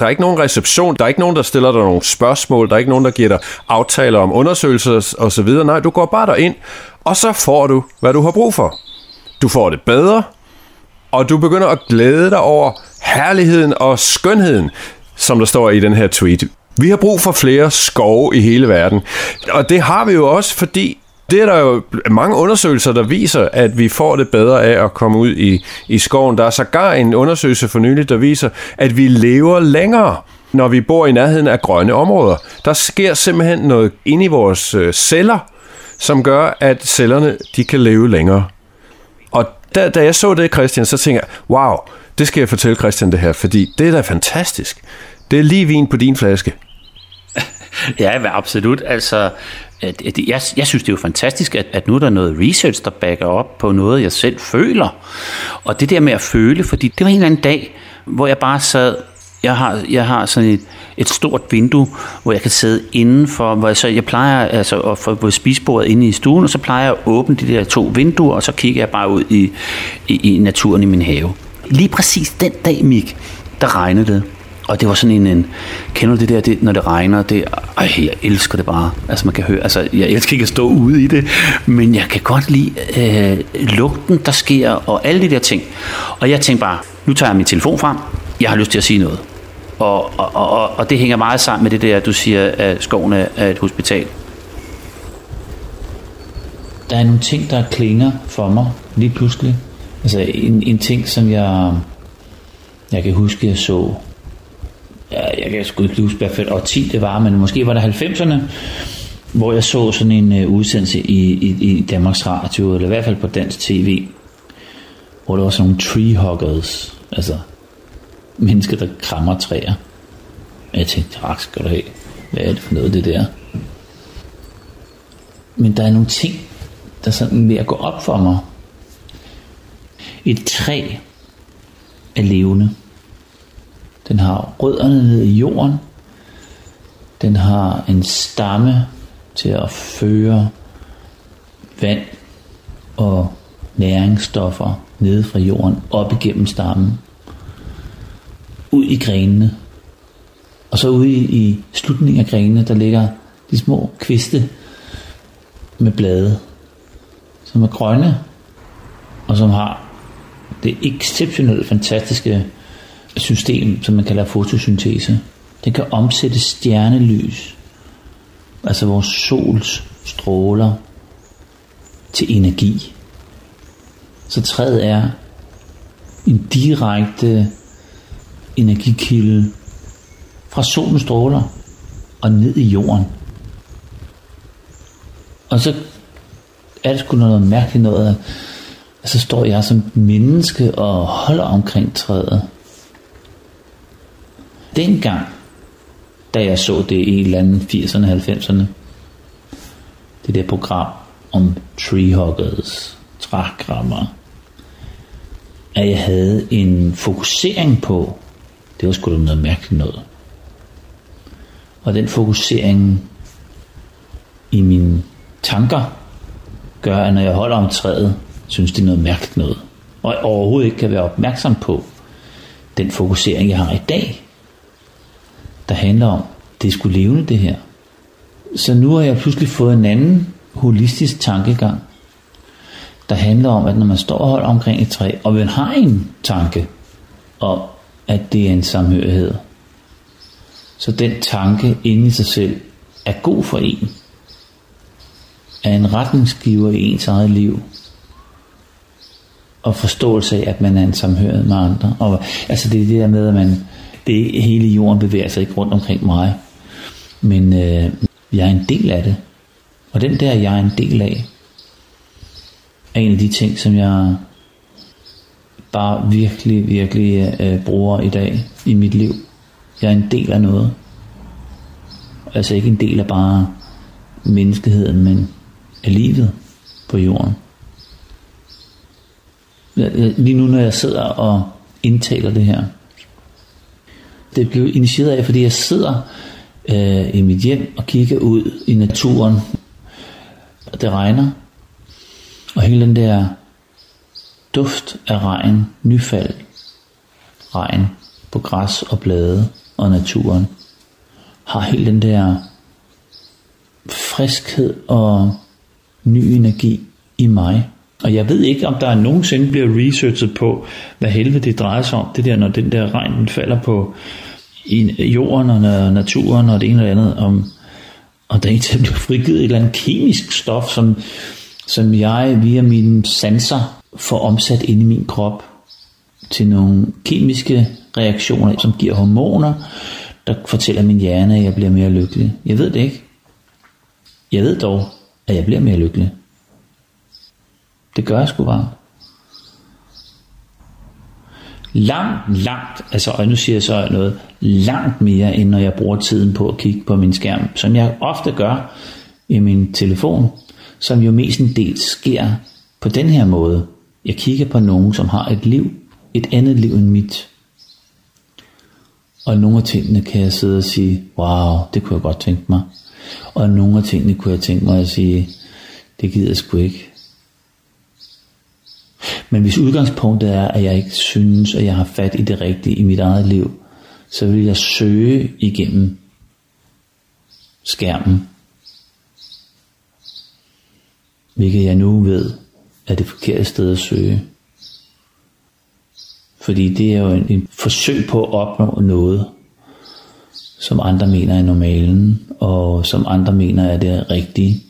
der er ikke nogen reception, der er ikke nogen, der stiller dig nogle spørgsmål, der er ikke nogen, der giver dig aftaler om undersøgelser osv. Nej, du går bare ind, og så får du, hvad du har brug for. Du får det bedre, og du begynder at glæde dig over herligheden og skønheden, som der står i den her tweet. Vi har brug for flere skove i hele verden, og det har vi jo også, fordi det er der jo mange undersøgelser, der viser, at vi får det bedre af at komme ud i, i skoven. Der er sågar en undersøgelse for nylig, der viser, at vi lever længere, når vi bor i nærheden af grønne områder. Der sker simpelthen noget inde i vores øh, celler, som gør, at cellerne de kan leve længere. Og da, da jeg så det, Christian, så tænker jeg, wow, det skal jeg fortælle Christian det her, fordi det er da fantastisk. Det er lige vin på din flaske. [laughs] Ja, absolut. Altså, at, at jeg, jeg synes, det er jo fantastisk, at, at nu er der noget research, der backer op på noget, jeg selv føler. Og det der med at føle, fordi det var en eller anden dag, hvor jeg bare sad, jeg har, jeg har sådan et, et stort vindue, hvor jeg kan sidde indenfor, hvor jeg, så, jeg plejer altså at få på spisbordet inde i stuen, og så plejer jeg at åbne de der to vinduer, og så kigger jeg bare ud i, i, i naturen i min have. Lige præcis den dag, Mik, der regnede det. Og det var sådan en, en kender du det der, det, når det regner, det, ej, jeg elsker det bare. Altså man kan høre, altså jeg elsker ikke at stå ude i det, men jeg kan godt lide øh, lugten, der sker, og alle de der ting. Og jeg tænkte bare, nu tager jeg min telefon frem, jeg har lyst til at sige noget. Og, og, og, og det hænger meget sammen med det der, du siger, at skoven er et hospital. Der er nogle ting, der klinger for mig lige pludselig. Altså en, en ting, som jeg, jeg kan huske, jeg så jeg kan sgu ikke huske, hvad for 10 det var, men måske var det 90'erne, hvor jeg så sådan en uh, udsendelse i, i, i Danmarks Radio, eller i hvert fald på dansk tv, hvor der var sådan nogle tree huggers, altså mennesker, der krammer træer. Og jeg tænkte, tak skal du have. Hvad er det for noget, det der? Men der er nogle ting, der sådan ved at gå op for mig. Et træ er levende. Den har rødderne ned i jorden. Den har en stamme til at føre vand og næringsstoffer ned fra jorden op igennem stammen. Ud i grenene. Og så ude i, i slutningen af grenene, der ligger de små kviste med blade, som er grønne, og som har det exceptionelt fantastiske system, som man kalder fotosyntese. Den kan omsætte stjernelys, altså vores sols stråler, til energi. Så træet er en direkte energikilde fra solens stråler og ned i jorden. Og så er det sgu noget mærkeligt noget, at så står jeg som menneske og holder omkring træet dengang, da jeg så det i en eller anden 80'erne, 90'erne, det der program om treehuggers, trækrammer, at jeg havde en fokusering på, det var sgu da noget mærkeligt noget. Og den fokusering i mine tanker, gør, at når jeg holder om træet, synes det er noget mærkeligt noget. Og jeg overhovedet ikke kan være opmærksom på den fokusering, jeg har i dag der handler om, det skulle levende det her. Så nu har jeg pludselig fået en anden holistisk tankegang, der handler om, at når man står og holder omkring et træ, og man har en tanke, om, at det er en samhørighed, så den tanke inde i sig selv er god for en, er en retningsgiver i ens eget liv, og forståelse af, at man er en samhørighed med andre. Og, altså det er det der med, at man, det hele jorden bevæger sig ikke rundt omkring mig, men øh, jeg er en del af det. Og den der, jeg er en del af, er en af de ting, som jeg bare virkelig, virkelig øh, bruger i dag i mit liv. Jeg er en del af noget. Altså ikke en del af bare menneskeheden, men af livet på jorden. Lige nu, når jeg sidder og indtaler det her, det blev initieret af, fordi jeg sidder øh, i mit hjem og kigger ud i naturen. Og det regner. Og hele den der duft af regn, nyfald, regn på græs og blade og naturen, har helt den der friskhed og ny energi i mig. Og jeg ved ikke, om der nogensinde bliver researchet på, hvad helvede det drejer sig om. Det der, når den der regn den falder på i jorden og naturen og det ene eller andet. Om, Og der er til at blive frigivet et eller andet kemisk stof, som, som jeg via mine sanser får omsat ind i min krop til nogle kemiske reaktioner, som giver hormoner, der fortæller min hjerne, at jeg bliver mere lykkelig. Jeg ved det ikke. Jeg ved dog, at jeg bliver mere lykkelig. Det gør jeg sgu bare. Langt, langt, altså, og nu siger jeg så noget, langt mere, end når jeg bruger tiden på at kigge på min skærm, som jeg ofte gør i min telefon, som jo mest en del sker på den her måde. Jeg kigger på nogen, som har et liv, et andet liv end mit. Og nogle af tingene kan jeg sidde og sige, wow, det kunne jeg godt tænke mig. Og nogle af tingene kunne jeg tænke mig at sige, det gider jeg sgu ikke. Men hvis udgangspunktet er, at jeg ikke synes, at jeg har fat i det rigtige i mit eget liv, så vil jeg søge igennem skærmen. Hvilket jeg nu ved er det forkerte sted at søge. Fordi det er jo en, en forsøg på at opnå noget, som andre mener er normalen, og som andre mener er det rigtige.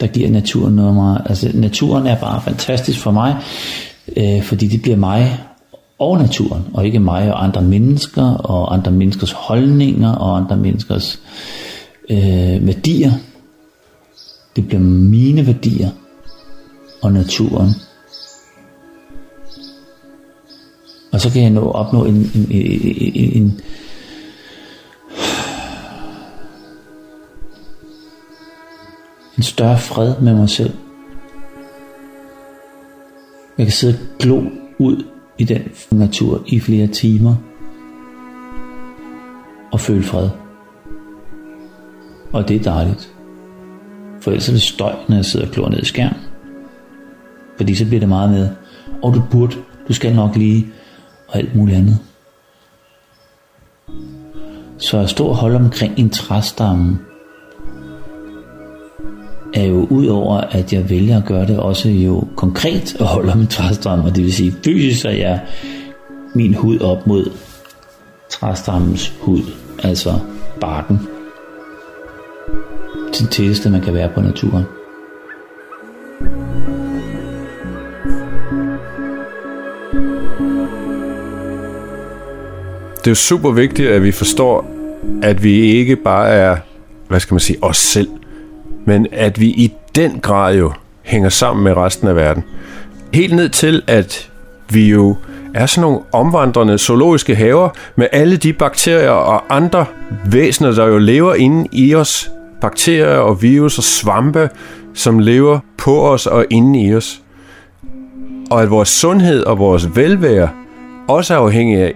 Der giver naturen noget meget. Altså naturen er bare fantastisk for mig, øh, fordi det bliver mig og naturen, og ikke mig og andre mennesker, og andre menneskers holdninger, og andre menneskers øh, værdier. Det bliver mine værdier og naturen. Og så kan jeg nå opnå en, en, en, en en større fred med mig selv. Jeg kan sidde og glo ud i den natur i flere timer og føle fred. Og det er dejligt. For ellers er det støj, når jeg sidder og glor ned i skærm. Fordi så bliver det meget med, og du burde, du skal nok lige, og alt muligt andet. Så at stå og holde omkring en træstamme, er jo ud over, at jeg vælger at gøre det, også jo konkret at holde min en træstamme, og det vil sige fysisk, at jeg min hud op mod træstammens hud, altså barken. Det tætteste, man kan være på naturen. Det er jo super vigtigt, at vi forstår, at vi ikke bare er, hvad skal man sige, os selv, men at vi i den grad jo hænger sammen med resten af verden. Helt ned til, at vi jo er sådan nogle omvandrende zoologiske haver med alle de bakterier og andre væsener, der jo lever inde i os. Bakterier og virus og svampe, som lever på os og inde i os. Og at vores sundhed og vores velvære også er afhængig af,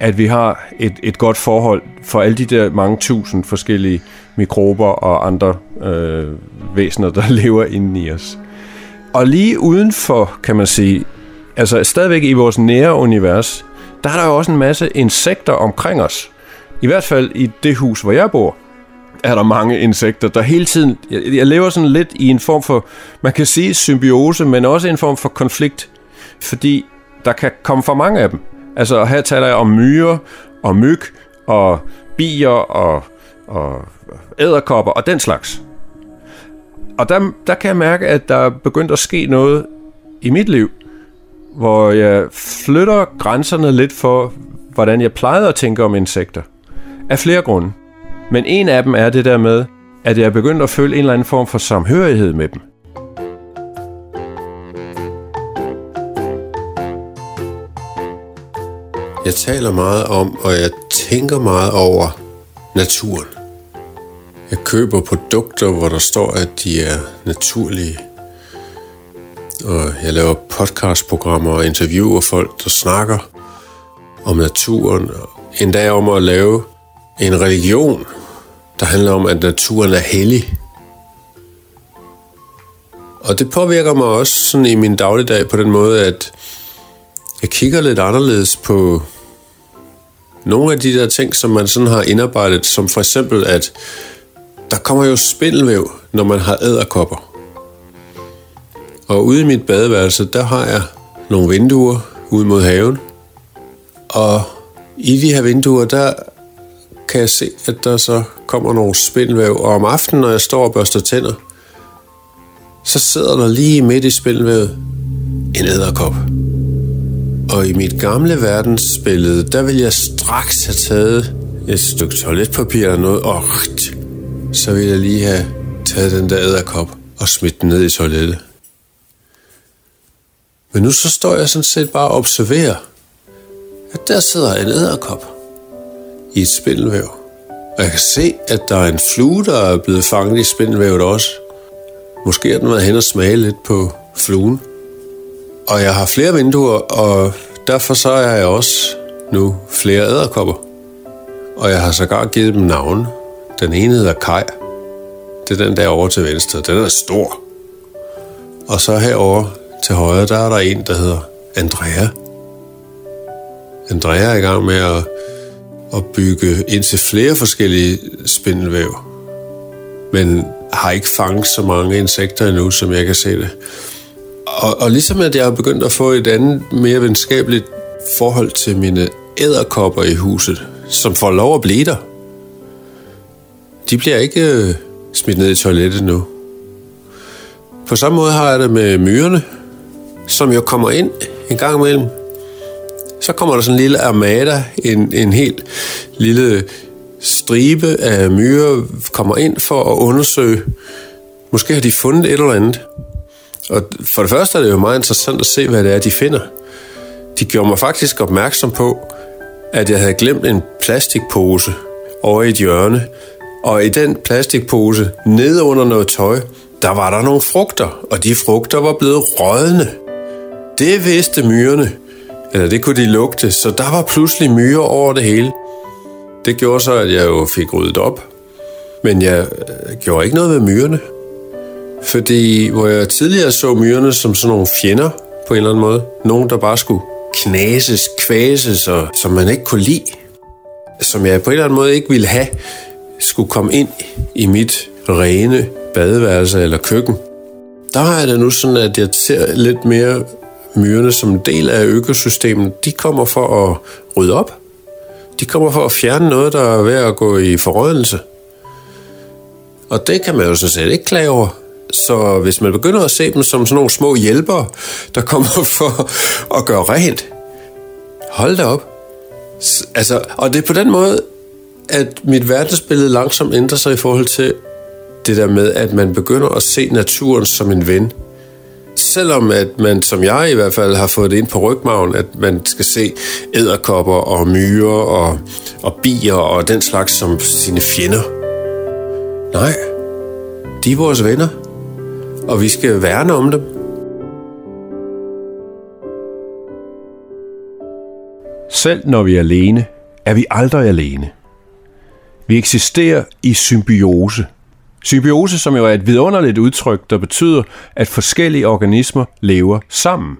at vi har et, et godt forhold for alle de der mange tusind forskellige mikrober og andre øh, væsener, der [laughs] lever inde i os. Og lige udenfor, kan man sige, altså stadigvæk i vores nære univers, der er der jo også en masse insekter omkring os. I hvert fald i det hus, hvor jeg bor, er der mange insekter, der hele tiden... Jeg, jeg lever sådan lidt i en form for, man kan sige symbiose, men også en form for konflikt. Fordi der kan komme for mange af dem. Altså her taler jeg om myrer og myg og bier og, og æderkopper og den slags. Og der, der kan jeg mærke, at der er begyndt at ske noget i mit liv, hvor jeg flytter grænserne lidt for, hvordan jeg plejede at tænke om insekter. Af flere grunde. Men en af dem er det der med, at jeg er begyndt at føle en eller anden form for samhørighed med dem. Jeg taler meget om, og jeg tænker meget over naturen. Jeg køber produkter, hvor der står, at de er naturlige. Og jeg laver podcastprogrammer og interviewer folk, der snakker om naturen. Endda om at lave en religion, der handler om, at naturen er hellig. Og det påvirker mig også sådan i min dagligdag på den måde, at jeg kigger lidt anderledes på nogle af de der ting, som man sådan har indarbejdet, som for eksempel, at der kommer jo spindelvæv, når man har æderkopper. Og ude i mit badeværelse, der har jeg nogle vinduer ud mod haven. Og i de her vinduer, der kan jeg se, at der så kommer nogle spindelvæv. Og om aftenen, når jeg står og børster tænder, så sidder der lige midt i spindelvævet en æderkop. Og i mit gamle verdensbillede, der vil jeg straks have taget et stykke toiletpapir eller noget, og så ville jeg lige have taget den der æderkop og smidt den ned i toilettet. Men nu så står jeg sådan set bare og observerer, at der sidder en æderkop i et spindelvæv. Og jeg kan se, at der er en flue, der er blevet fanget i spindelvævet også. Måske har den været hen og smage lidt på fluen. Og jeg har flere vinduer, og derfor så er jeg også nu flere æderkopper. Og jeg har sågar givet dem navn. Den ene hedder Kaj. Det er den der over til venstre. Den er stor. Og så herover til højre, der er der en, der hedder Andrea. Andrea er i gang med at, at bygge ind til flere forskellige spindelvæv. Men har ikke fanget så mange insekter endnu, som jeg kan se det. Og, og ligesom at jeg har begyndt at få et andet, mere venskabeligt forhold til mine æderkopper i huset, som får lov at blive der. De bliver ikke øh, smidt ned i toilettet nu. På samme måde har jeg det med myrerne, som jo kommer ind en gang imellem. Så kommer der sådan en lille armada, en, en helt lille stribe af myrer kommer ind for at undersøge. Måske har de fundet et eller andet. Og for det første er det jo meget interessant at se, hvad det er, de finder. De gjorde mig faktisk opmærksom på, at jeg havde glemt en plastikpose over i et hjørne. Og i den plastikpose, nede under noget tøj, der var der nogle frugter, og de frugter var blevet rådne. Det vidste myrerne, eller det kunne de lugte, så der var pludselig myrer over det hele. Det gjorde så, at jeg jo fik ryddet op. Men jeg øh, gjorde ikke noget ved myrerne. Fordi hvor jeg tidligere så myrerne som sådan nogle fjender på en eller anden måde. Nogen, der bare skulle knases, kvases, og som man ikke kunne lide. Som jeg på en eller anden måde ikke ville have, skulle komme ind i mit rene badeværelse eller køkken. Der har jeg det nu sådan, at jeg ser lidt mere myrerne som en del af økosystemet. De kommer for at rydde op. De kommer for at fjerne noget, der er ved at gå i forrådelse. Og det kan man jo så set ikke klage over. Så hvis man begynder at se dem som sådan nogle små hjælpere, der kommer [laughs] for at gøre rent, hold da op. Altså, og det er på den måde, at mit verdensbillede langsomt ændrer sig i forhold til det der med, at man begynder at se naturen som en ven. Selvom at man, som jeg i hvert fald, har fået det ind på rygmagen, at man skal se æderkopper og myrer og, og bier og den slags som sine fjender. Nej, de er vores venner og vi skal værne om dem. Selv når vi er alene, er vi aldrig alene. Vi eksisterer i symbiose. Symbiose, som jo er et vidunderligt udtryk, der betyder, at forskellige organismer lever sammen.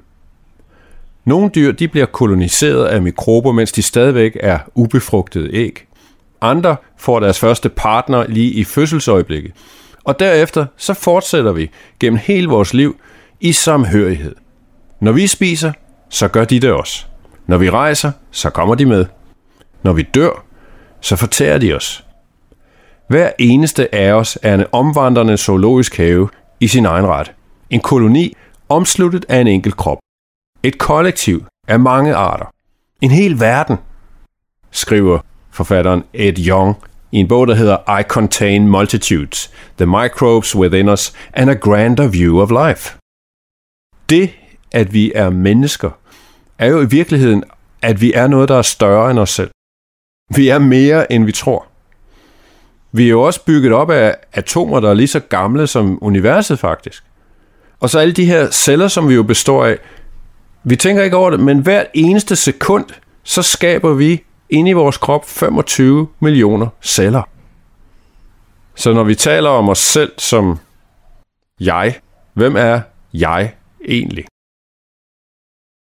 Nogle dyr de bliver koloniseret af mikrober, mens de stadigvæk er ubefrugtede æg. Andre får deres første partner lige i fødselsøjeblikket. Og derefter så fortsætter vi gennem hele vores liv i samhørighed. Når vi spiser, så gør de det også. Når vi rejser, så kommer de med. Når vi dør, så fortærer de os. Hver eneste af os er en omvandrende zoologisk have i sin egen ret. En koloni omsluttet af en enkelt krop. Et kollektiv af mange arter. En hel verden, skriver forfatteren Ed Young i en bog, der hedder I Contain Multitudes, The Microbes Within Us and a Grander View of Life. Det, at vi er mennesker, er jo i virkeligheden, at vi er noget, der er større end os selv. Vi er mere, end vi tror. Vi er jo også bygget op af atomer, der er lige så gamle som universet faktisk. Og så alle de her celler, som vi jo består af, vi tænker ikke over det, men hvert eneste sekund, så skaber vi inde i vores krop 25 millioner celler. Så når vi taler om os selv som jeg, hvem er jeg egentlig?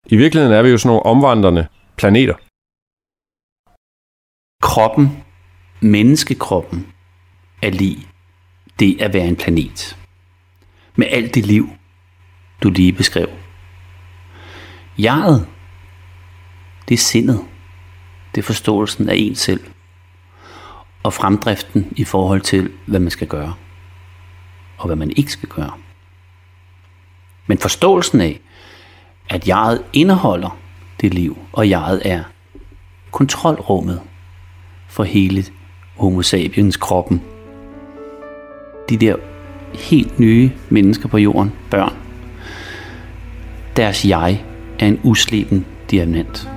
I virkeligheden er vi jo sådan nogle omvandrende planeter. Kroppen, menneskekroppen, er lige det at være en planet. Med alt det liv, du lige beskrev. Jeget, det er sindet. Det er forståelsen af en selv. og fremdriften i forhold til, hvad man skal gøre, og hvad man ikke skal gøre. Men forståelsen af, at jeget indeholder det liv, og jeget er kontrolrummet for hele homo sapiens kroppen. De der helt nye mennesker på jorden, børn, deres jeg er en usleben diamant.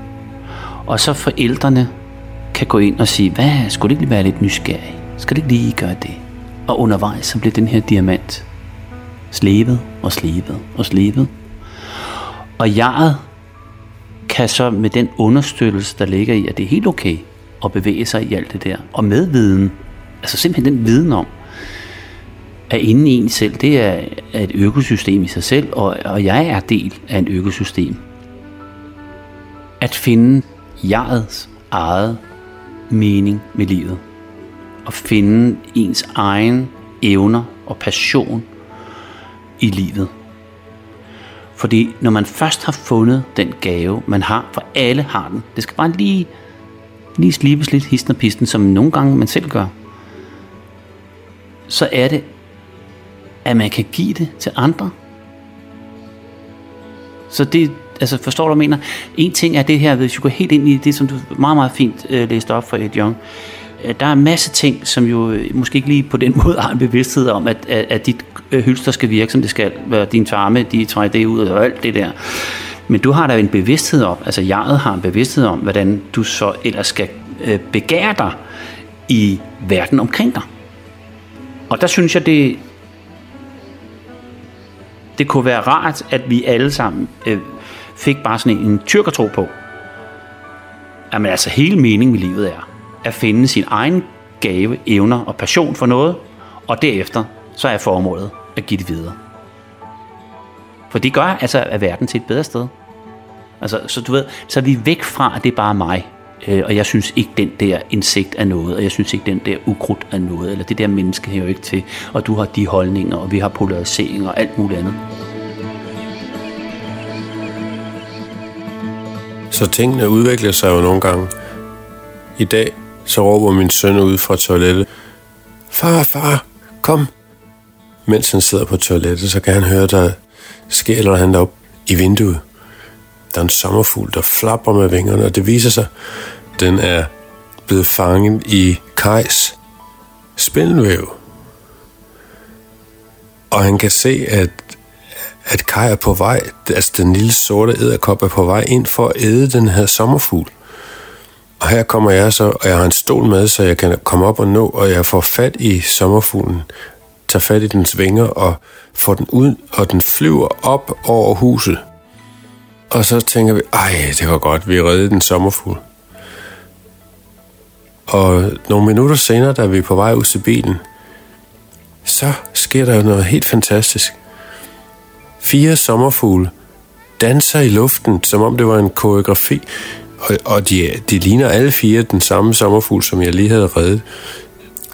Og så forældrene kan gå ind og sige, hvad, skulle det ikke være lidt nysgerrig? Skal det ikke lige gøre det? Og undervejs så bliver den her diamant slebet og slebet og slebet. Og jeget kan så med den understøttelse, der ligger i, at det er helt okay at bevæge sig i alt det der, og med viden, altså simpelthen den viden om, at inden i en selv, det er, et økosystem i sig selv, og, og jeg er del af en økosystem. At finde jegets eget mening med livet. Og finde ens egen evner og passion i livet. Fordi når man først har fundet den gave, man har, for alle har den, det skal bare lige, lige slibes lidt histen og pisten, som nogle gange man selv gør, så er det, at man kan give det til andre. Så det, altså forstår du, hvad jeg mener? En ting er det her, hvis du går helt ind i det, som du meget, meget fint øh, læste op for Ed Young. Øh, der er en masse ting, som jo øh, måske ikke lige på den [laughs] måde har en bevidsthed om, at, at, at dit øh, hylster skal virke, som det skal. Din tarme, de træder det ud og alt det der. Men du har da en bevidsthed om, altså jeg har en bevidsthed om, hvordan du så ellers skal øh, begære dig i verden omkring dig. Og der synes jeg, det, det kunne være rart, at vi alle sammen øh, fik bare sådan en, en tyrkertro på. Jamen altså, hele meningen med livet er at finde sin egen gave, evner og passion for noget, og derefter så er formålet at give det videre. For det gør altså at verden til et bedre sted. Altså, så du ved, så er vi væk fra, at det er bare mig. Øh, og jeg synes ikke, den der insekt er noget, og jeg synes ikke, den der ukrudt er noget, eller det der menneske hører jo ikke til, og du har de holdninger, og vi har polarisering og alt muligt andet. Så tingene udvikler sig jo nogle gange. I dag så råber min søn ud fra toilettet, Far, far, kom. Mens han sidder på toilettet, så kan han høre, der sker eller han op i vinduet. Der er en sommerfugl, der flapper med vingerne, og det viser sig, den er blevet fanget i Kajs spindelvæv. Og han kan se, at, at Kaj er på vej, altså den lille sorte æderkop er på vej ind for at æde den her sommerfugl. Og her kommer jeg så, og jeg har en stol med, så jeg kan komme op og nå, og jeg får fat i sommerfuglen, tager fat i dens vinger og får den ud, og den flyver op over huset. Og så tænker vi, ej, det var godt, vi reddede den sommerfugl. Og nogle minutter senere, da vi er på vej ud til bilen, så sker der jo noget helt fantastisk. Fire sommerfugle danser i luften, som om det var en koreografi. Og, og de, de ligner alle fire den samme sommerfugl, som jeg lige havde reddet.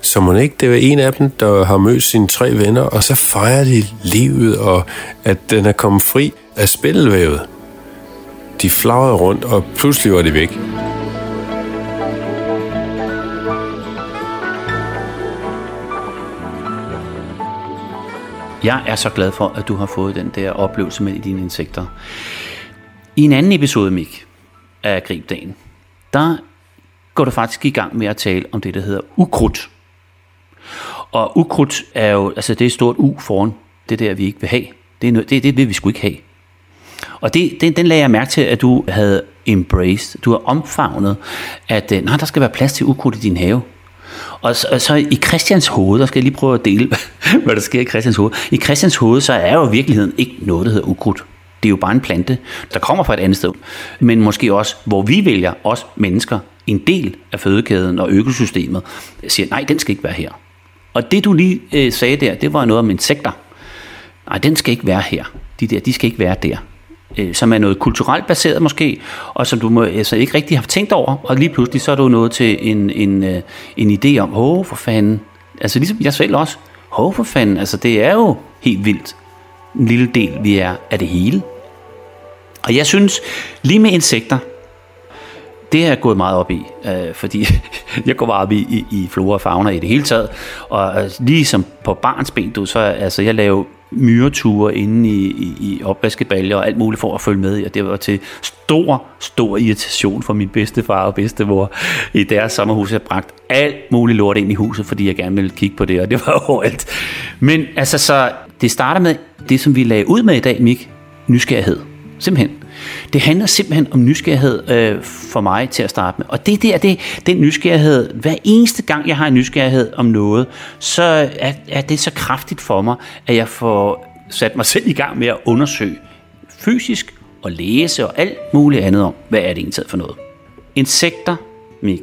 Så må ikke det var en af dem, der har mødt sine tre venner, og så fejrer de livet, og at den er kommet fri af spindelvævet. De flagrede rundt, og pludselig var de væk. Jeg er så glad for, at du har fået den der oplevelse med dine insekter. I en anden episode, Mik, af Gribdagen, der går du faktisk i gang med at tale om det, der hedder ukrudt. Og ukrudt er jo, altså det er et stort U foran det der, vi ikke vil have. Det, er noget, det, det vil vi sgu ikke have. Og det, den, den lagde jeg mærke til, at du havde embraced, du har omfavnet, at øh, nej, der skal være plads til ukrudt i din have. Og så, og så i Christians hoved, der skal jeg lige prøve at dele, [laughs] hvad der sker i Christians hoved. I Christians hoved, så er jo i virkeligheden ikke noget, der hedder ukrudt. Det er jo bare en plante, der kommer fra et andet sted. Men måske også, hvor vi vælger, os mennesker, en del af fødekæden og økosystemet, siger, nej, den skal ikke være her. Og det du lige øh, sagde der, det var noget om insekter. Nej, den skal ikke være her. De der, de skal ikke være der. Øh, som er noget kulturelt baseret måske, og som du må, altså, ikke rigtig har tænkt over, og lige pludselig så er du nået til en, en, øh, en idé om, åh for fanden, altså ligesom jeg selv også, åh for fanden, altså det er jo helt vildt, en lille del vi er af det hele. Og jeg synes, lige med insekter, det er jeg gået meget op i, øh, fordi [laughs] jeg går meget op i, i, i flora og fauna i det hele taget. Og altså, ligesom på barns ben, du, så altså, jeg laver myreture inde i, i, i opvaskebaljer og alt muligt for at følge med i, og det var til stor, stor irritation for min bedstefar og bedstemor i deres sommerhus. Jeg bragt alt muligt lort ind i huset, fordi jeg gerne ville kigge på det, og det var [laughs] overalt. Men altså, så det starter med det, som vi lagde ud med i dag, Mik, nysgerrighed. Simpelthen. Det handler simpelthen om nysgerrighed øh, for mig til at starte med. Og det der, det, den nysgerrighed, hver eneste gang jeg har en nysgerrighed om noget, så er, er det så kraftigt for mig, at jeg får sat mig selv i gang med at undersøge fysisk og læse og alt muligt andet om, hvad er det egentlig for noget. Insekter, Mik.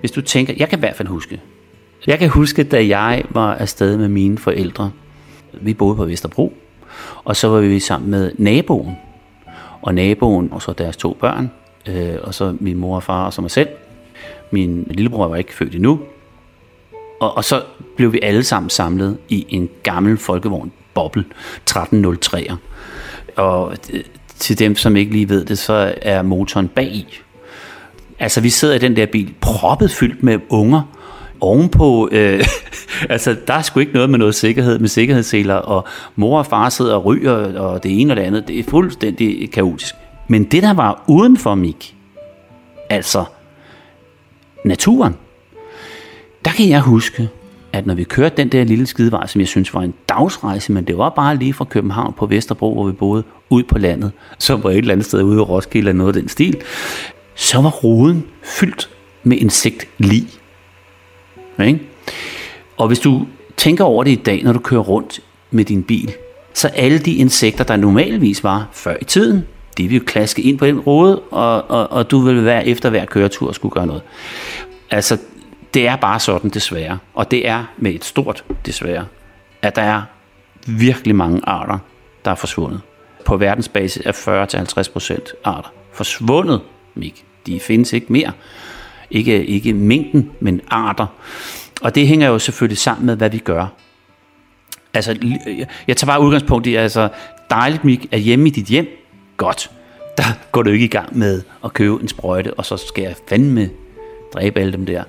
Hvis du tænker, jeg kan i hvert fald huske, jeg kan huske, da jeg var afsted med mine forældre. Vi boede på Vesterbro, og så var vi sammen med naboen, og naboen, og så deres to børn, øh, og så min mor og far og så mig selv. Min lillebror var ikke født endnu. Og, og så blev vi alle sammen samlet i en gammel folkevogn, Boble 1303'er. Og øh, til dem, som ikke lige ved det, så er motoren bag i. Altså, vi sidder i den der bil, proppet fyldt med unger, ovenpå, øh, [laughs] altså der er sgu ikke noget med noget sikkerhed, med sikkerhedsseler, og mor og far sidder og ryger, og det ene og det andet, det er fuldstændig kaotisk. Men det, der var uden for Mik, altså naturen, der kan jeg huske, at når vi kørte den der lille skidevej, som jeg synes var en dagsrejse, men det var bare lige fra København på Vesterbro, hvor vi boede, ud på landet, som var et eller andet sted ude i Roskilde eller noget af den stil, så var roden fyldt med insektlig. Ikke? Og hvis du tænker over det i dag, når du kører rundt med din bil, så alle de insekter, der normalvis var før i tiden, de vil jo klaske ind på den rode, og, og, og du vil være efter hver køretur og skulle gøre noget. Altså, det er bare sådan desværre, og det er med et stort desværre, at der er virkelig mange arter, der er forsvundet. På verdensbasis er 40-50% arter forsvundet, Mik. De findes ikke mere. Ikke, ikke mængden, men arter. Og det hænger jo selvfølgelig sammen med, hvad vi gør. Altså, øh, jeg tager bare udgangspunkt i, altså, dejligt, Mik, at hjemme i dit hjem, godt. Der går du ikke i gang med at købe en sprøjte, og så skal jeg fandme dræbe alle dem der.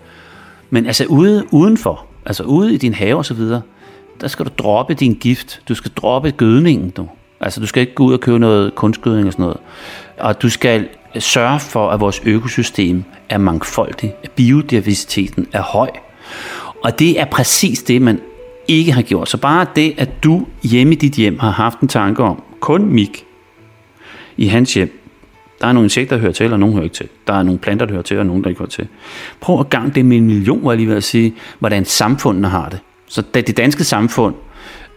Men altså ude, udenfor, altså ude i din have og så videre, der skal du droppe din gift. Du skal droppe gødningen, du. Altså du skal ikke gå ud og købe noget kunstgødning og sådan noget. Og du skal sørge for, at vores økosystem er mangfoldigt, at biodiversiteten er høj. Og det er præcis det, man ikke har gjort. Så bare det, at du hjemme i dit hjem har haft en tanke om, kun Mik i hans hjem, der er nogle insekter, der hører til, og nogle hører ikke til. Der er nogle planter, der hører til, og nogle, der ikke hører til. Prøv at gang det med en million, var jeg lige ved at sige, hvordan samfundene har det. Så det danske samfund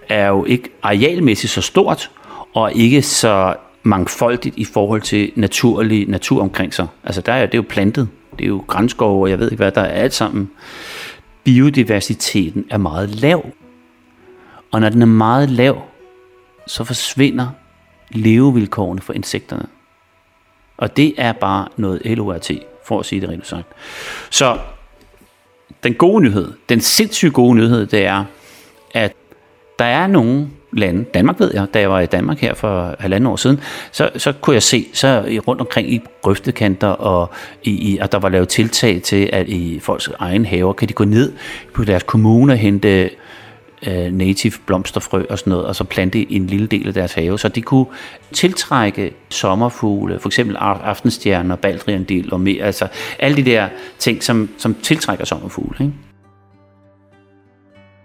er jo ikke arealmæssigt så stort, og ikke så mangfoldigt i forhold til naturlig natur omkring sig. Altså der er det er jo plantet, det er jo grænskov, og jeg ved ikke hvad, der er alt sammen. Biodiversiteten er meget lav. Og når den er meget lav, så forsvinder levevilkårene for insekterne. Og det er bare noget LORT, for at sige det rent sagt. Så den gode nyhed, den sindssygt gode nyhed, det er, at der er nogen, lande, Danmark ved jeg, da jeg var i Danmark her for halvanden år siden, så, så kunne jeg se, så rundt omkring i grøftekanter, og, i, i, at der var lavet tiltag til, at i folks egen haver, kan de gå ned på deres kommune og hente øh, native blomsterfrø og sådan noget, og så plante en lille del af deres have, så de kunne tiltrække sommerfugle, for eksempel aftenstjerner, baldriandel og mere, altså alle de der ting, som, som tiltrækker sommerfugle. Ikke?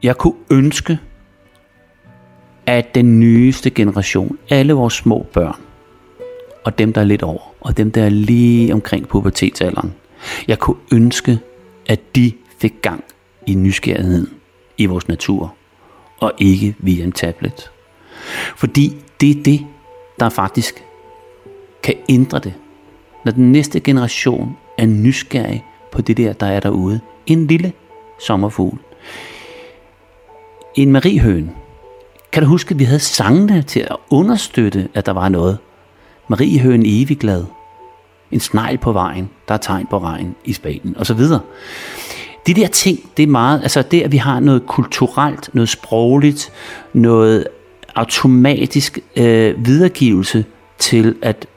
Jeg kunne ønske, at den nyeste generation, alle vores små børn, og dem, der er lidt over, og dem, der er lige omkring pubertetsalderen, jeg kunne ønske, at de fik gang i nysgerrigheden i vores natur, og ikke via en tablet. Fordi det er det, der faktisk kan ændre det. Når den næste generation er nysgerrig på det der, der er derude. En lille sommerfugl. En mariehøn, kan du huske, at vi havde sangene til at understøtte, at der var noget? Marie Høen evig glad. En snegl på vejen, der er tegn på regn i Spanien, og så videre. De der ting, det er meget, altså det, at vi har noget kulturelt, noget sprogligt, noget automatisk øh, videregivelse til at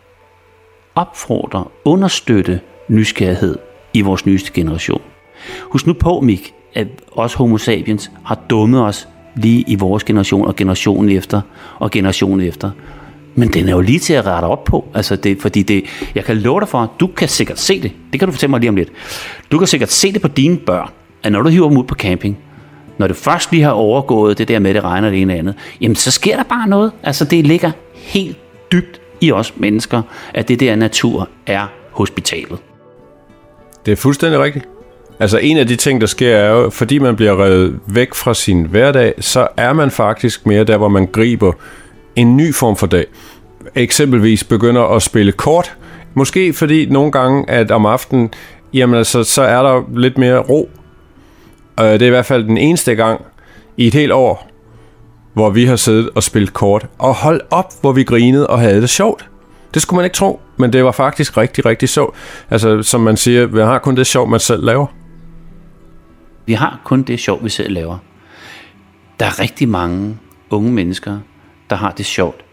opfordre, understøtte nysgerrighed i vores nyeste generation. Husk nu på, Mik, at os homo sapiens har dummet os lige i vores generation og generationen efter og generationen efter. Men den er jo lige til at rette op på. Altså det, fordi det, jeg kan love dig for, du kan sikkert se det. Det kan du fortælle mig lige om lidt. Du kan sikkert se det på dine børn, at når du hiver dem ud på camping, når du først lige har overgået det der med, at det regner det ene og andet, jamen så sker der bare noget. Altså det ligger helt dybt i os mennesker, at det der natur er hospitalet. Det er fuldstændig rigtigt. Altså en af de ting, der sker, er jo, fordi man bliver revet væk fra sin hverdag, så er man faktisk mere der, hvor man griber en ny form for dag. Eksempelvis begynder at spille kort. Måske fordi nogle gange, at om aftenen, jamen altså, så er der lidt mere ro. Øh, det er i hvert fald den eneste gang i et helt år, hvor vi har siddet og spillet kort. Og hold op, hvor vi grinede og havde det sjovt. Det skulle man ikke tro, men det var faktisk rigtig, rigtig sjovt. Altså, som man siger, vi har kun det sjov, man selv laver. Vi har kun det sjov, vi selv laver. Der er rigtig mange unge mennesker, der har det sjovt.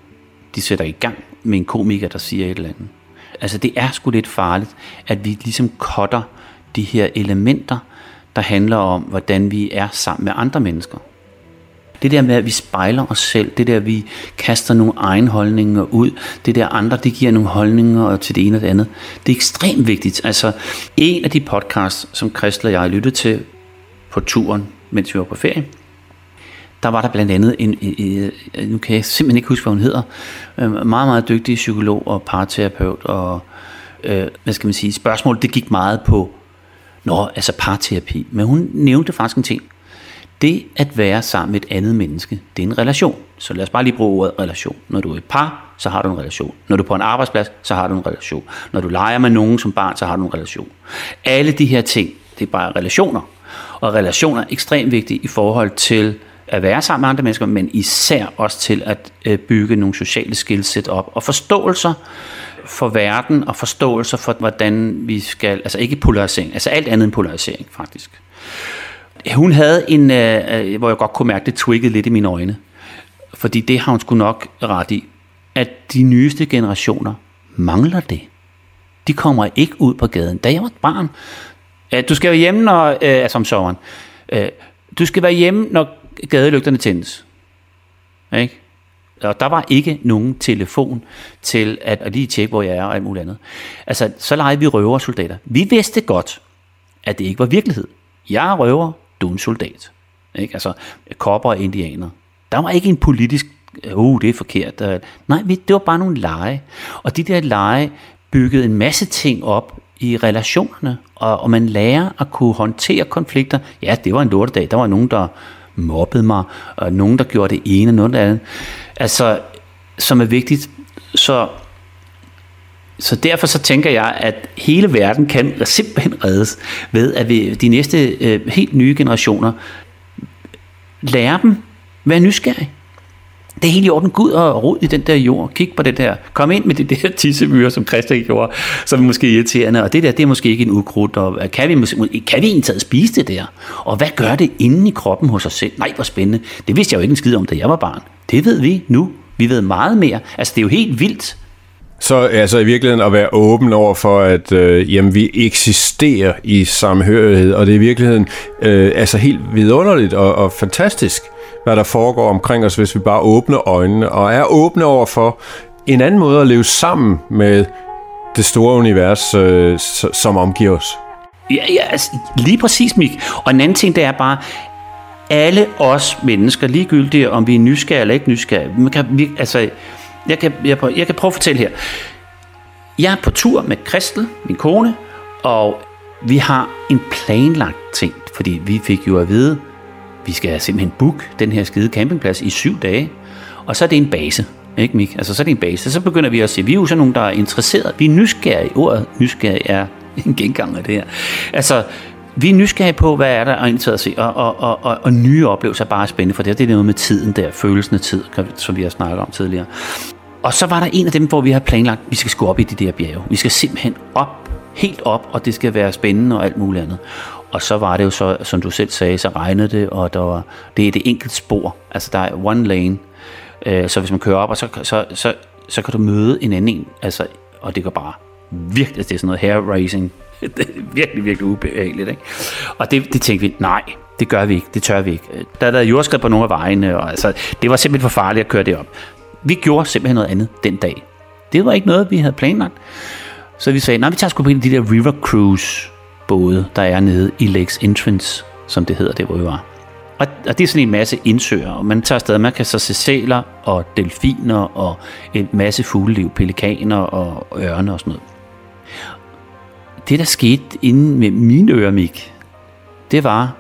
De sætter i gang med en komiker, der siger et eller andet. Altså det er sgu lidt farligt, at vi ligesom kotter de her elementer, der handler om, hvordan vi er sammen med andre mennesker. Det der med, at vi spejler os selv, det der, at vi kaster nogle egen holdninger ud, det der andre, det giver nogle holdninger til det ene og det andet, det er ekstremt vigtigt. Altså, en af de podcasts, som Christel og jeg lyttede til på turen, mens vi var på ferie, der var der blandt andet en, en, en, nu kan jeg simpelthen ikke huske, hvad hun hedder, øh, meget, meget dygtig psykolog og parterapeut, og øh, hvad skal man sige, spørgsmål, det gik meget på, nå, altså parterapi, men hun nævnte faktisk en ting, det at være sammen med et andet menneske, det er en relation. Så lad os bare lige bruge ordet relation. Når du er et par, så har du en relation. Når du er på en arbejdsplads, så har du en relation. Når du leger med nogen som barn, så har du en relation. Alle de her ting, det er bare relationer. Og relationer er ekstremt vigtige i forhold til at være sammen med andre mennesker, men især også til at øh, bygge nogle sociale skillset op og forståelser for verden og forståelser for, hvordan vi skal, altså ikke polarisering, altså alt andet end polarisering faktisk. Hun havde en, øh, øh hvor jeg godt kunne mærke, det twiggede lidt i mine øjne, fordi det har hun sgu nok ret i, at de nyeste generationer mangler det. De kommer ikke ud på gaden. Da jeg var et barn, du skal være hjemme, når, øh, altså om sommeren, øh, du skal være hjemme, når gadelygterne tændes. Ikke? Og der var ikke nogen telefon til at, at lige tjekke, hvor jeg er og alt muligt andet. Altså, så legede vi røversoldater. Vi vidste godt, at det ikke var virkelighed. Jeg er røver, du er en soldat. Ikke? Altså, kopper og indianer. Der var ikke en politisk, uh, det er forkert. Øh, nej, det var bare nogle lege. Og de der lege byggede en masse ting op i relationerne, og, og man lærer at kunne håndtere konflikter. Ja, det var en lortedag. Der var nogen, der mobbede mig, og nogen, der gjorde det ene og noget andet. Altså, som er vigtigt. Så, så derfor så tænker jeg, at hele verden kan simpelthen reddes ved, at vi, de næste øh, helt nye generationer lærer dem være nysgerrige. Det er helt i orden. Gud og rod i den der jord. Kig på det der. Kom ind med det [laughs] der tissemyre, som Christian gjorde, som er måske irriterende. Og det der, det er måske ikke en ukrudt. Og kan vi, kan vi egentlig spise det der? Og hvad gør det inde i kroppen hos os selv? Nej, hvor spændende. Det vidste jeg jo ikke en skid om, da jeg var barn. Det ved vi nu. Vi ved meget mere. Altså, det er jo helt vildt. Så altså i virkeligheden at være åben over for, at øh, jamen, vi eksisterer i samhørighed, og det er i virkeligheden øh, altså helt vidunderligt og, og fantastisk hvad der foregår omkring os, hvis vi bare åbner øjnene og er åbne over for en anden måde at leve sammen med det store univers, øh, som omgiver os. Ja, ja altså, lige præcis, Mik. Og en anden ting, det er bare, alle os mennesker, ligegyldigt om vi er nysgerrige eller ikke nysgerrige, man kan, vi, altså, jeg kan, jeg, jeg kan prøve at fortælle her. Jeg er på tur med Kristel, min kone, og vi har en planlagt ting, fordi vi fik jo at vide, vi skal simpelthen booke den her skide campingplads i syv dage, og så er det en base. Ikke, Mik? Altså, så er det en base. Så begynder vi at se, vi er jo sådan nogen, der er interesseret. Vi er nysgerrige. Ordet nysgerrig er [laughs] en gengang af det her. Altså, vi er nysgerrige på, hvad er der at at se, og, og, og, og, og nye oplevelser er bare spændende, for det, det er noget med tiden der, følelsen af tid, som vi har snakket om tidligere. Og så var der en af dem, hvor vi har planlagt, at vi skal gå op i de der bjerge. Vi skal simpelthen op, helt op, og det skal være spændende og alt muligt andet. Og så var det jo så, som du selv sagde, så regnede det, og der var, det er det enkelt spor. Altså der er one lane. Øh, så hvis man kører op, og så, så, så, så kan du møde en anden en, altså, og det går bare virkelig, det er sådan noget hair racing. [laughs] det er virkelig, virkelig ubehageligt. Ikke? Og det, det tænkte vi, nej, det gør vi ikke, det tør vi ikke. Der er der jordskred på nogle af vejene, og altså, det var simpelthen for farligt at køre det op. Vi gjorde simpelthen noget andet den dag. Det var ikke noget, vi havde planlagt. Så vi sagde, nej, vi tager sgu på en af de der river cruise både, der er nede i Lakes Entrance, som det hedder, det hvor vi var. Og, og det er sådan en masse indsøer, og man tager afsted, man kan så se sæler og delfiner og en masse fugleliv, pelikaner og ørne og sådan noget. Det, der skete inden med mine øremik, det var,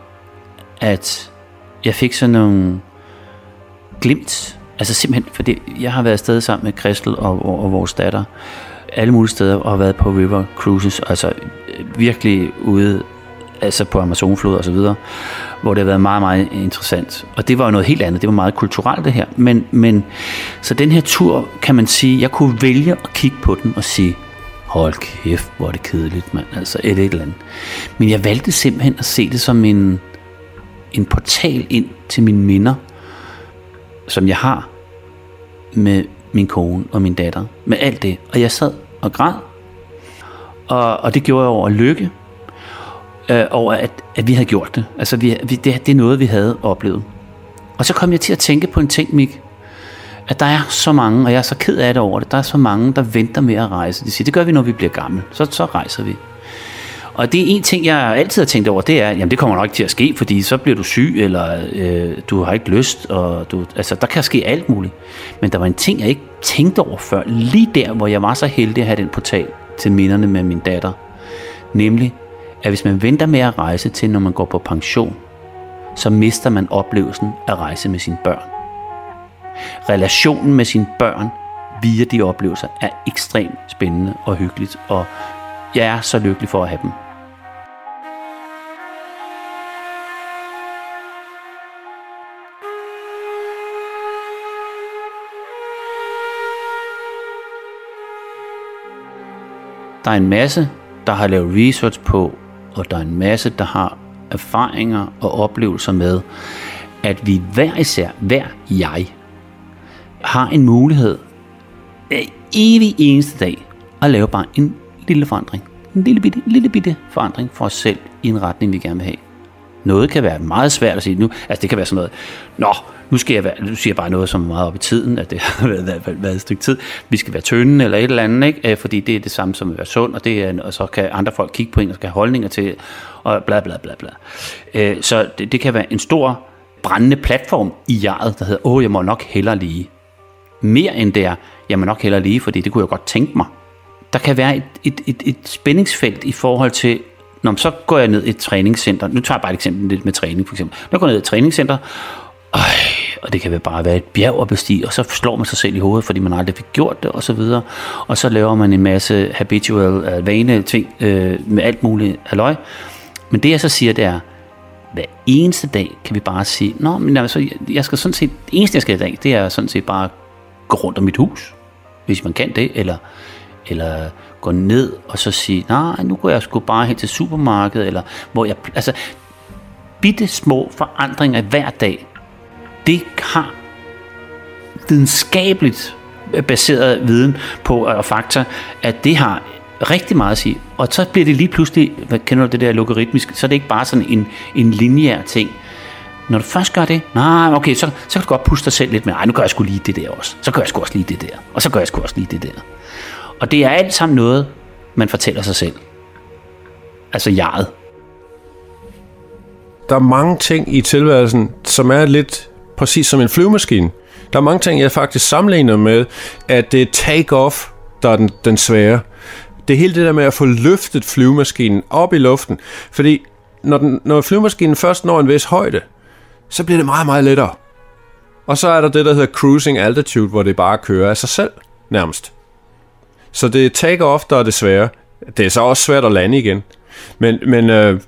at jeg fik sådan nogle glimt. Altså simpelthen, fordi jeg har været afsted sammen med Kristel og, og, og vores datter, alle mulige steder, og har været på river cruises, altså virkelig ude altså på Amazonflod og så videre, hvor det har været meget, meget interessant. Og det var jo noget helt andet, det var meget kulturelt det her. Men, men så den her tur, kan man sige, jeg kunne vælge at kigge på den og sige, hold kæft, hvor er det kedeligt, mand, altså et, et eller andet. Men jeg valgte simpelthen at se det som en, en portal ind til mine minder, som jeg har med min kone og min datter, med alt det. Og jeg sad og græd, og, og det gjorde jeg over lykke, øh, over at, at vi havde gjort det. Altså, vi, vi, det, det er noget, vi havde oplevet. Og så kom jeg til at tænke på en ting, Mik, at der er så mange, og jeg er så ked af det over det, der er så mange, der venter med at rejse. De siger, det gør vi, når vi bliver gamle. Så, så rejser vi. Og det er en ting, jeg altid har tænkt over, det er, jamen det kommer nok ikke til at ske, fordi så bliver du syg, eller øh, du har ikke lyst, og du, altså der kan ske alt muligt. Men der var en ting, jeg ikke tænkte over før, lige der, hvor jeg var så heldig at have den portal til minderne med min datter. Nemlig, at hvis man venter med at rejse til, når man går på pension, så mister man oplevelsen at rejse med sine børn. Relationen med sine børn via de oplevelser er ekstremt spændende og hyggeligt, og jeg er så lykkelig for at have dem. Der er en masse, der har lavet research på, og der er en masse, der har erfaringer og oplevelser med, at vi hver især, hver jeg, har en mulighed evig eneste dag at lave bare en lille forandring. En lille bitte, lille bitte forandring for os selv i en retning, vi gerne vil have. Noget kan være meget svært at sige nu. Altså det kan være sådan noget, nå, nu skal jeg være, nu siger jeg bare noget, som er meget op i tiden, at det [laughs] har været, været, været et stykke tid. Vi skal være tynde eller et eller andet, ikke? Øh, fordi det er det samme som at være sund, og, det er, og så kan andre folk kigge på en og skal have holdninger til, og bla bla bla bla. Øh, så det, det kan være en stor brændende platform i jaret, der hedder, åh, jeg må nok hellere lige. Mere end det er, jeg må nok hellere lige, fordi det kunne jeg godt tænke mig. Der kan være et, et, et, et spændingsfelt i forhold til, når så går jeg ned i et træningscenter. Nu tager jeg bare et eksempel lidt med træning, for eksempel. Når jeg går ned i et træningscenter, øj, og det kan bare være et bjerg at bestige, og så slår man sig selv i hovedet, fordi man aldrig fik gjort det, og så videre. Og så laver man en masse habitual uh, vane ting uh, med alt muligt halløj. Men det jeg så siger, det er, hver eneste dag kan vi bare sige, Nå, men altså, jeg skal sådan set, det eneste jeg skal i dag, det er sådan set bare gå rundt om mit hus, hvis man kan det, eller, eller gå ned og så sige, nej, nu går jeg sgu bare hen til supermarkedet, eller hvor jeg, altså, bitte små forandringer hver dag, det har videnskabeligt øh, baseret viden på øh, og fakta, at det har rigtig meget at sige. Og så bliver det lige pludselig, hvad kender du det der logaritmisk, så er det ikke bare sådan en, en lineær ting. Når du først gør det, nej, okay, så, så kan du godt puste dig selv lidt med, nej, nu gør jeg sgu lige det der også. Så gør jeg sgu også lige det der. Og så gør jeg sgu også lige det der. Og det er alt sammen noget, man fortæller sig selv. Altså jeget. Der er mange ting i tilværelsen, som er lidt præcis som en flyvemaskine. Der er mange ting, jeg faktisk sammenligner med, at det er take-off, der er den, den svære. Det er hele det der med at få løftet flyvemaskinen op i luften. Fordi når, den, når flyvemaskinen først når en vis højde, så bliver det meget, meget lettere. Og så er der det, der hedder cruising altitude, hvor det bare kører af sig selv, nærmest. Så det er take-off, der er det svære. Det er så også svært at lande igen. Men, men øh,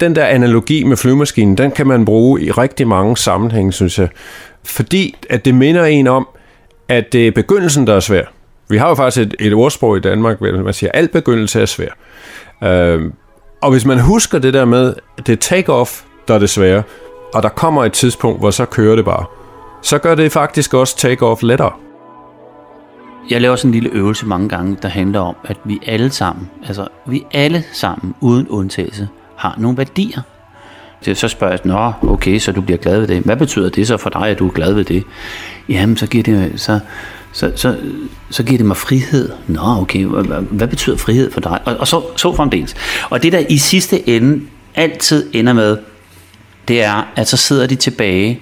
den der analogi med flyvemaskinen, den kan man bruge i rigtig mange sammenhænge, synes jeg. Fordi at det minder en om, at det er begyndelsen, der er svær. Vi har jo faktisk et, et ordsprog i Danmark, hvor man siger, at al begyndelse er svær. Øh, og hvis man husker det der med, at det er take-off, der er det svære, og der kommer et tidspunkt, hvor så kører det bare, så gør det faktisk også take-off lettere jeg laver sådan en lille øvelse mange gange, der handler om, at vi alle sammen, altså vi alle sammen, uden undtagelse, har nogle værdier. Så spørger jeg, nå, okay, så du bliver glad ved det. Hvad betyder det så for dig, at du er glad ved det? Jamen, så giver det, så, så, så, så giver det mig frihed. Nå, okay, hvad, hvad betyder frihed for dig? Og, og så, så fremdeles. Og det, der i sidste ende altid ender med, det er, at så sidder de tilbage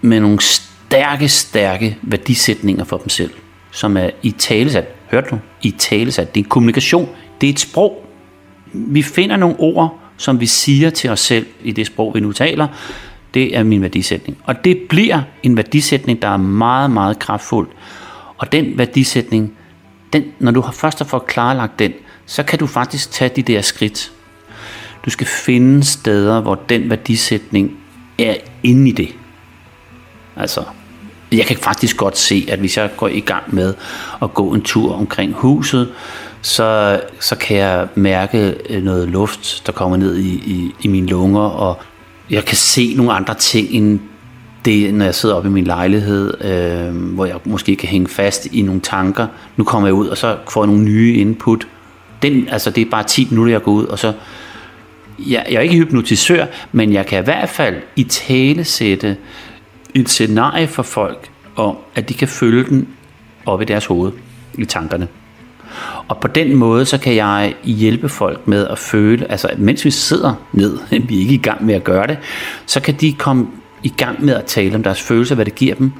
med nogle stærke, stærke værdisætninger for dem selv, som er i talesat. Hørte du? I talesat. Det er kommunikation. Det er et sprog. Vi finder nogle ord, som vi siger til os selv i det sprog, vi nu taler. Det er min værdisætning. Og det bliver en værdisætning, der er meget, meget kraftfuld. Og den værdisætning, den, når du har først har fået klarlagt den, så kan du faktisk tage de der skridt. Du skal finde steder, hvor den værdisætning er inde i det. Altså, jeg kan faktisk godt se, at hvis jeg går i gang med at gå en tur omkring huset, så, så kan jeg mærke øh, noget luft, der kommer ned i, i, i mine lunger, og jeg kan se nogle andre ting end det, når jeg sidder oppe i min lejlighed, øh, hvor jeg måske kan hænge fast i nogle tanker. Nu kommer jeg ud, og så får jeg nogle nye input. Den, altså det er bare 10 minutter, jeg går ud, og så... Jeg, jeg er ikke hypnotisør, men jeg kan i hvert fald i tale sætte et scenarie for folk, om at de kan følge den op i deres hoved, i tankerne. Og på den måde, så kan jeg hjælpe folk med at føle, altså mens vi sidder ned, [laughs] vi er ikke i gang med at gøre det, så kan de komme i gang med at tale om deres følelser, hvad det giver dem,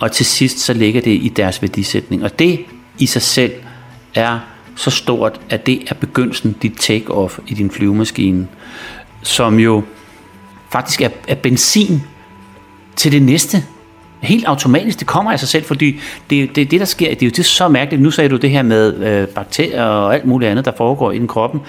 og til sidst så ligger det i deres værdisætning. Og det i sig selv er så stort, at det er begyndelsen, dit take-off i din flyvemaskine, som jo faktisk er, er benzin til det næste. Helt automatisk, det kommer af sig selv, fordi det, det, det der sker, det er jo det så mærkeligt. Nu sagde du det her med øh, bakterier og alt muligt andet, der foregår i den kroppen.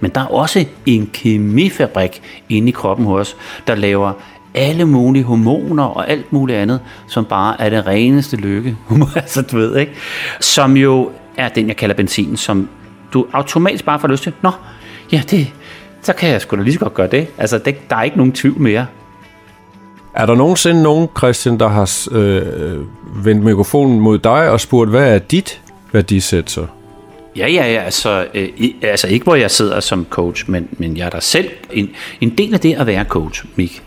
Men der er også en kemifabrik inde i kroppen hos os, der laver alle mulige hormoner og alt muligt andet, som bare er det reneste lykke, [laughs] altså du ved, ikke? Som jo er den, jeg kalder benzin, som du automatisk bare får lyst til. Nå, ja, det, så kan jeg sgu da lige så godt gøre det. Altså, det, der er ikke nogen tvivl mere. Er der nogensinde nogen, Christian, der har øh, vendt mikrofonen mod dig og spurgt, hvad er dit værdisæt så? Ja, ja, ja. Altså, øh, altså ikke hvor jeg sidder som coach, men, men jeg er der selv. En, en del af det at være coach, Mik.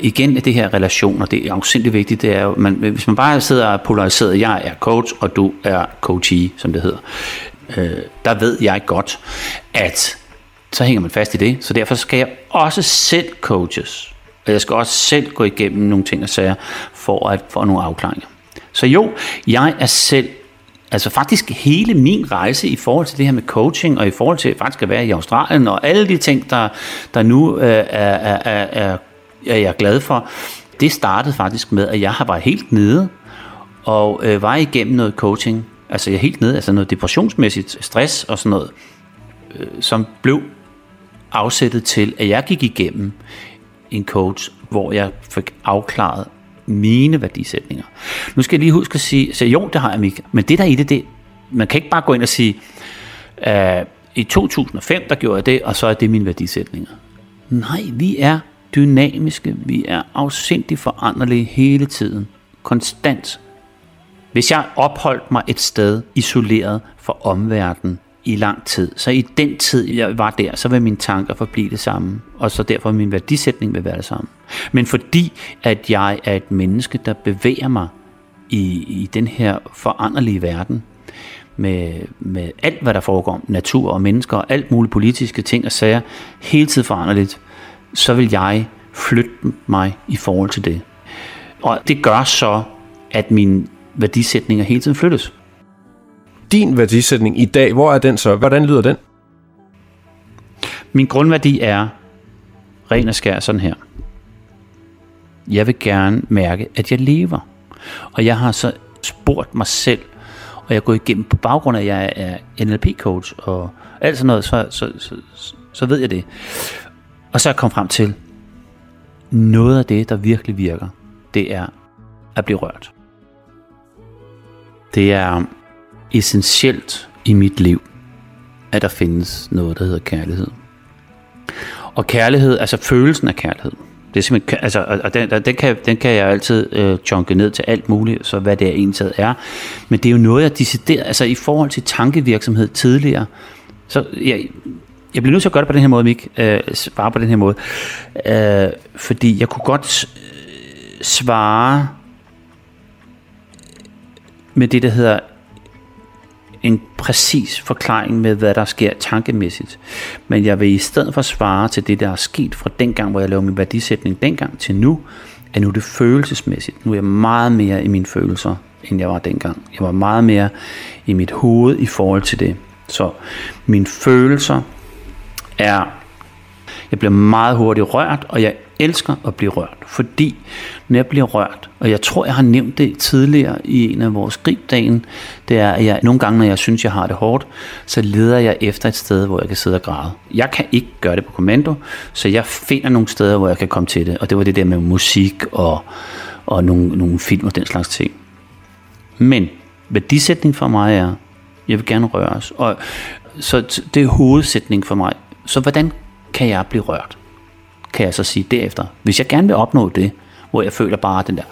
Igen er det her relationer, det er afsindelig vigtigt. Det er jo, man, hvis man bare sidder polariseret, jeg er coach, og du er coachee, som det hedder, øh, der ved jeg godt, at så hænger man fast i det. Så derfor skal jeg også selv coaches. Og jeg skal også selv gå igennem nogle ting og sager, for at få nogle afklaringer. Så jo, jeg er selv, altså faktisk hele min rejse i forhold til det her med coaching, og i forhold til faktisk at være i Australien, og alle de ting, der, der nu øh, er, er, er, er, er jeg glad for, det startede faktisk med, at jeg har været helt nede, og øh, var igennem noget coaching, altså jeg er helt nede, altså noget depressionsmæssigt stress og sådan noget, øh, som blev afsættet til, at jeg gik igennem en coach, hvor jeg fik afklaret mine værdisætninger. Nu skal jeg lige huske at sige, så jo, det har jeg, Mik, men det der i det, det, man kan ikke bare gå ind og sige, øh, i 2005, der gjorde jeg det, og så er det mine værdisætninger. Nej, vi er dynamiske, vi er afsindigt foranderlige hele tiden, konstant. Hvis jeg opholdt mig et sted isoleret fra omverdenen, i lang tid. Så i den tid, jeg var der, så vil mine tanker forblive det samme, og så derfor min værdisætning vil være det samme. Men fordi, at jeg er et menneske, der bevæger mig i, i den her foranderlige verden, med, med alt, hvad der foregår, natur og mennesker og alt muligt politiske ting og sager, hele tiden foranderligt, så vil jeg flytte mig i forhold til det. Og det gør så, at mine værdisætninger hele tiden flyttes din værdisætning i dag, hvor er den så? Hvordan lyder den? Min grundværdi er ren og skær sådan her. Jeg vil gerne mærke, at jeg lever. Og jeg har så spurgt mig selv, og jeg er gået igennem på baggrund af, at jeg er NLP-coach og alt sådan noget, så, så, så, så ved jeg det. Og så er jeg kommet frem til, noget af det, der virkelig virker, det er at blive rørt. Det er essentielt i mit liv, at der findes noget, der hedder kærlighed. Og kærlighed, altså følelsen af kærlighed, Det er simpelthen, altså, og den, den, kan, den kan jeg altid øh, chunke ned til alt muligt, så hvad det er egentlig er. Men det er jo noget, jeg deciderer, altså i forhold til tankevirksomhed tidligere, så jeg, jeg bliver nødt til at gøre det på den her måde, Mik, øh, svare på den her måde, øh, fordi jeg kunne godt svare med det, der hedder en præcis forklaring med, hvad der sker tankemæssigt. Men jeg vil i stedet for svare til det, der er sket fra dengang, hvor jeg lavede min værdisætning dengang til nu, at nu er det følelsesmæssigt. Nu er jeg meget mere i mine følelser, end jeg var dengang. Jeg var meget mere i mit hoved i forhold til det. Så mine følelser er, jeg bliver meget hurtigt rørt, og jeg elsker at blive rørt, fordi når jeg bliver rørt, og jeg tror, jeg har nævnt det tidligere i en af vores gribdagen, det er, at jeg nogle gange, når jeg synes, jeg har det hårdt, så leder jeg efter et sted, hvor jeg kan sidde og græde. Jeg kan ikke gøre det på kommando, så jeg finder nogle steder, hvor jeg kan komme til det, og det var det der med musik og, og nogle, nogle film og den slags ting. Men værdisætning for mig er, jeg vil gerne røres, og så det er hovedsætning for mig. Så hvordan kan jeg blive rørt? Kan jeg så sige derefter. Hvis jeg gerne vil opnå det, hvor jeg føler bare den der,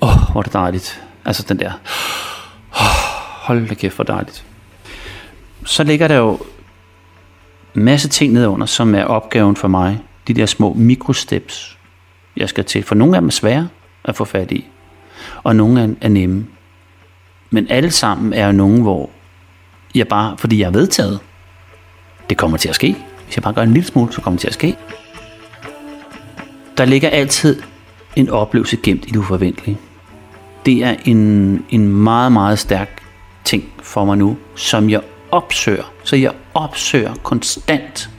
åh, oh, hvor er det dejligt. Altså den der, oh, hold da kæft, hvor dejligt. Så ligger der jo masse ting nedenunder, som er opgaven for mig. De der små mikrosteps, jeg skal til. For nogle af dem er svære at få fat i, og nogle er nemme. Men alle sammen er jo nogen, hvor jeg bare, fordi jeg er vedtaget, det kommer til at ske. Hvis jeg bare gør en lille smule, så kommer det til at ske. Der ligger altid en oplevelse gemt i det uforventelige. Det er en, en meget, meget stærk ting for mig nu, som jeg opsøger. Så jeg opsøger konstant,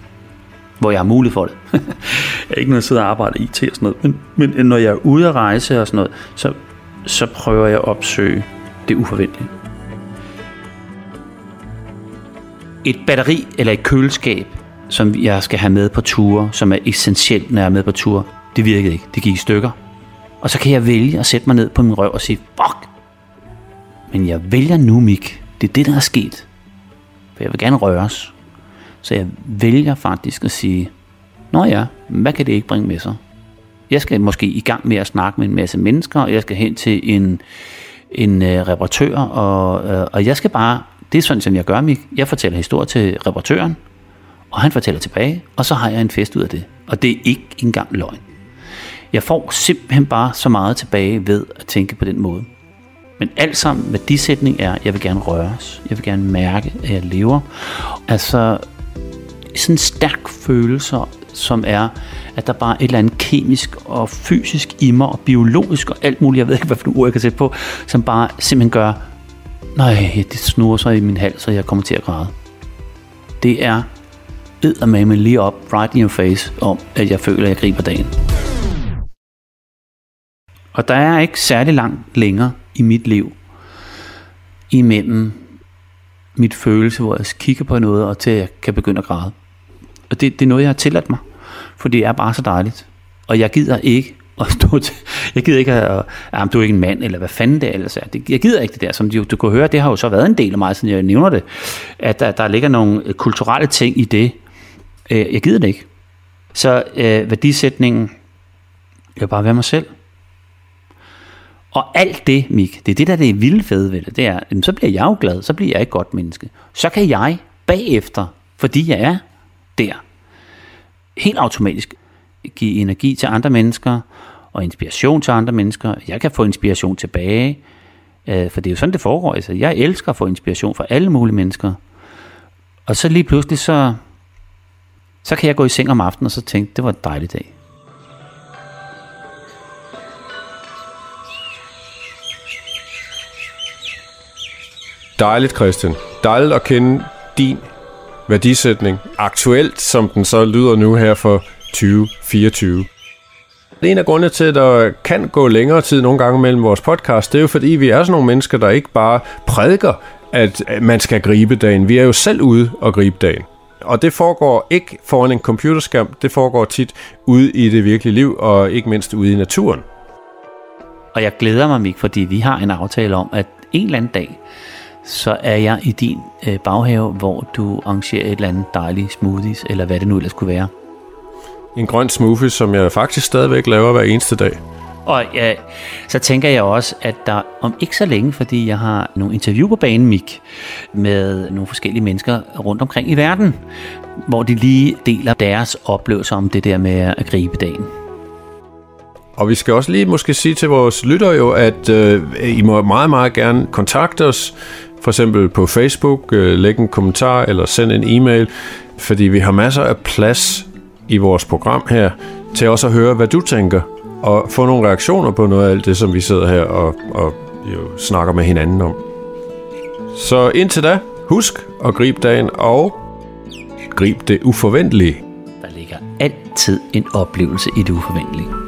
hvor jeg har mulighed for det. [laughs] jeg er ikke noget, jeg sidder og arbejder i IT og sådan noget, men, men når jeg er ude at rejse og sådan noget, så, så prøver jeg at opsøge det uforventelige. Et batteri eller et køleskab, som jeg skal have med på ture, som er essentielt, når jeg er med på ture, det virkede ikke. Det gik i stykker. Og så kan jeg vælge at sætte mig ned på min røv og sige, fuck! Men jeg vælger nu, Mik. Det er det, der er sket. For jeg vil gerne røres. Så jeg vælger faktisk at sige, Nå ja, hvad kan det ikke bringe med sig? Jeg skal måske i gang med at snakke med en masse mennesker, og jeg skal hen til en, en uh, reparatør, og, uh, og jeg skal bare, det er sådan, som jeg gør, Mik. Jeg fortæller historie til reparatøren, og han fortæller tilbage, og så har jeg en fest ud af det. Og det er ikke engang løgn. Jeg får simpelthen bare så meget tilbage ved at tænke på den måde. Men alt sammen værdisætning er, jeg vil gerne røres. Jeg vil gerne mærke, at jeg lever. Altså sådan en stærk følelse, som er, at der bare er et eller andet kemisk og fysisk i mig, og biologisk og alt muligt, jeg ved ikke, hvad for ord jeg kan sætte på, som bare simpelthen gør, nej, det snurrer sig i min hals, så jeg kommer til at græde. Det er eddermame lige op, right in your face, om at jeg føler, at jeg griber dagen. Og der er ikke særlig langt længere i mit liv imellem mit følelse, hvor jeg kigger på noget, og til at jeg kan begynde at græde. Og det, det er noget, jeg har tilladt mig, for det er bare så dejligt. Og jeg gider ikke [laughs] at stå til, jeg gider ikke at, at du er ikke en mand, eller hvad fanden det ellers er. Jeg gider ikke det der, som du, du kan høre, det har jo så været en del af mig, siden jeg nævner det, at der, der ligger nogle øh, kulturelle ting i det. Øh, jeg gider det ikke. Så øh, værdisætningen, jeg vil bare være mig selv. Og alt det, Mik, det er det, der det er vildt fede ved det, det er, jamen, så bliver jeg jo glad, så bliver jeg et godt menneske. Så kan jeg bagefter, fordi jeg er der, helt automatisk give energi til andre mennesker, og inspiration til andre mennesker. Jeg kan få inspiration tilbage, øh, for det er jo sådan, det foregår. Altså, jeg elsker at få inspiration fra alle mulige mennesker. Og så lige pludselig, så, så kan jeg gå i seng om aftenen og så tænke, det var en dejlig dag. Dejligt, Christian. Dejligt at kende din værdisætning, aktuelt som den så lyder nu her for 2024. En af grundene til, at der kan gå længere tid nogle gange mellem vores podcast, det er jo fordi, vi er sådan nogle mennesker, der ikke bare prædiker, at man skal gribe dagen. Vi er jo selv ude og gribe dagen. Og det foregår ikke foran en computerskærm, det foregår tit ude i det virkelige liv, og ikke mindst ude i naturen. Og jeg glæder mig, Mik, fordi vi har en aftale om, at en eller anden dag, så er jeg i din øh, baghave, hvor du arrangerer et eller andet dejligt smoothies, eller hvad det nu ellers kunne være. En grøn smoothie, som jeg faktisk stadigvæk laver hver eneste dag. Og ja, så tænker jeg også, at der om ikke så længe, fordi jeg har nogle interview på banen, Mik, med nogle forskellige mennesker rundt omkring i verden, hvor de lige deler deres oplevelser om det der med at gribe dagen. Og vi skal også lige måske sige til vores lyttere jo, at øh, I må meget, meget gerne kontakte os, for eksempel på Facebook, øh, lægge en kommentar eller sende en e-mail, fordi vi har masser af plads i vores program her til også at høre, hvad du tænker, og få nogle reaktioner på noget af alt det, som vi sidder her og, og jo snakker med hinanden om. Så indtil da, husk at gribe dagen og grib det uforventelige. Der ligger altid en oplevelse i det uforventelige.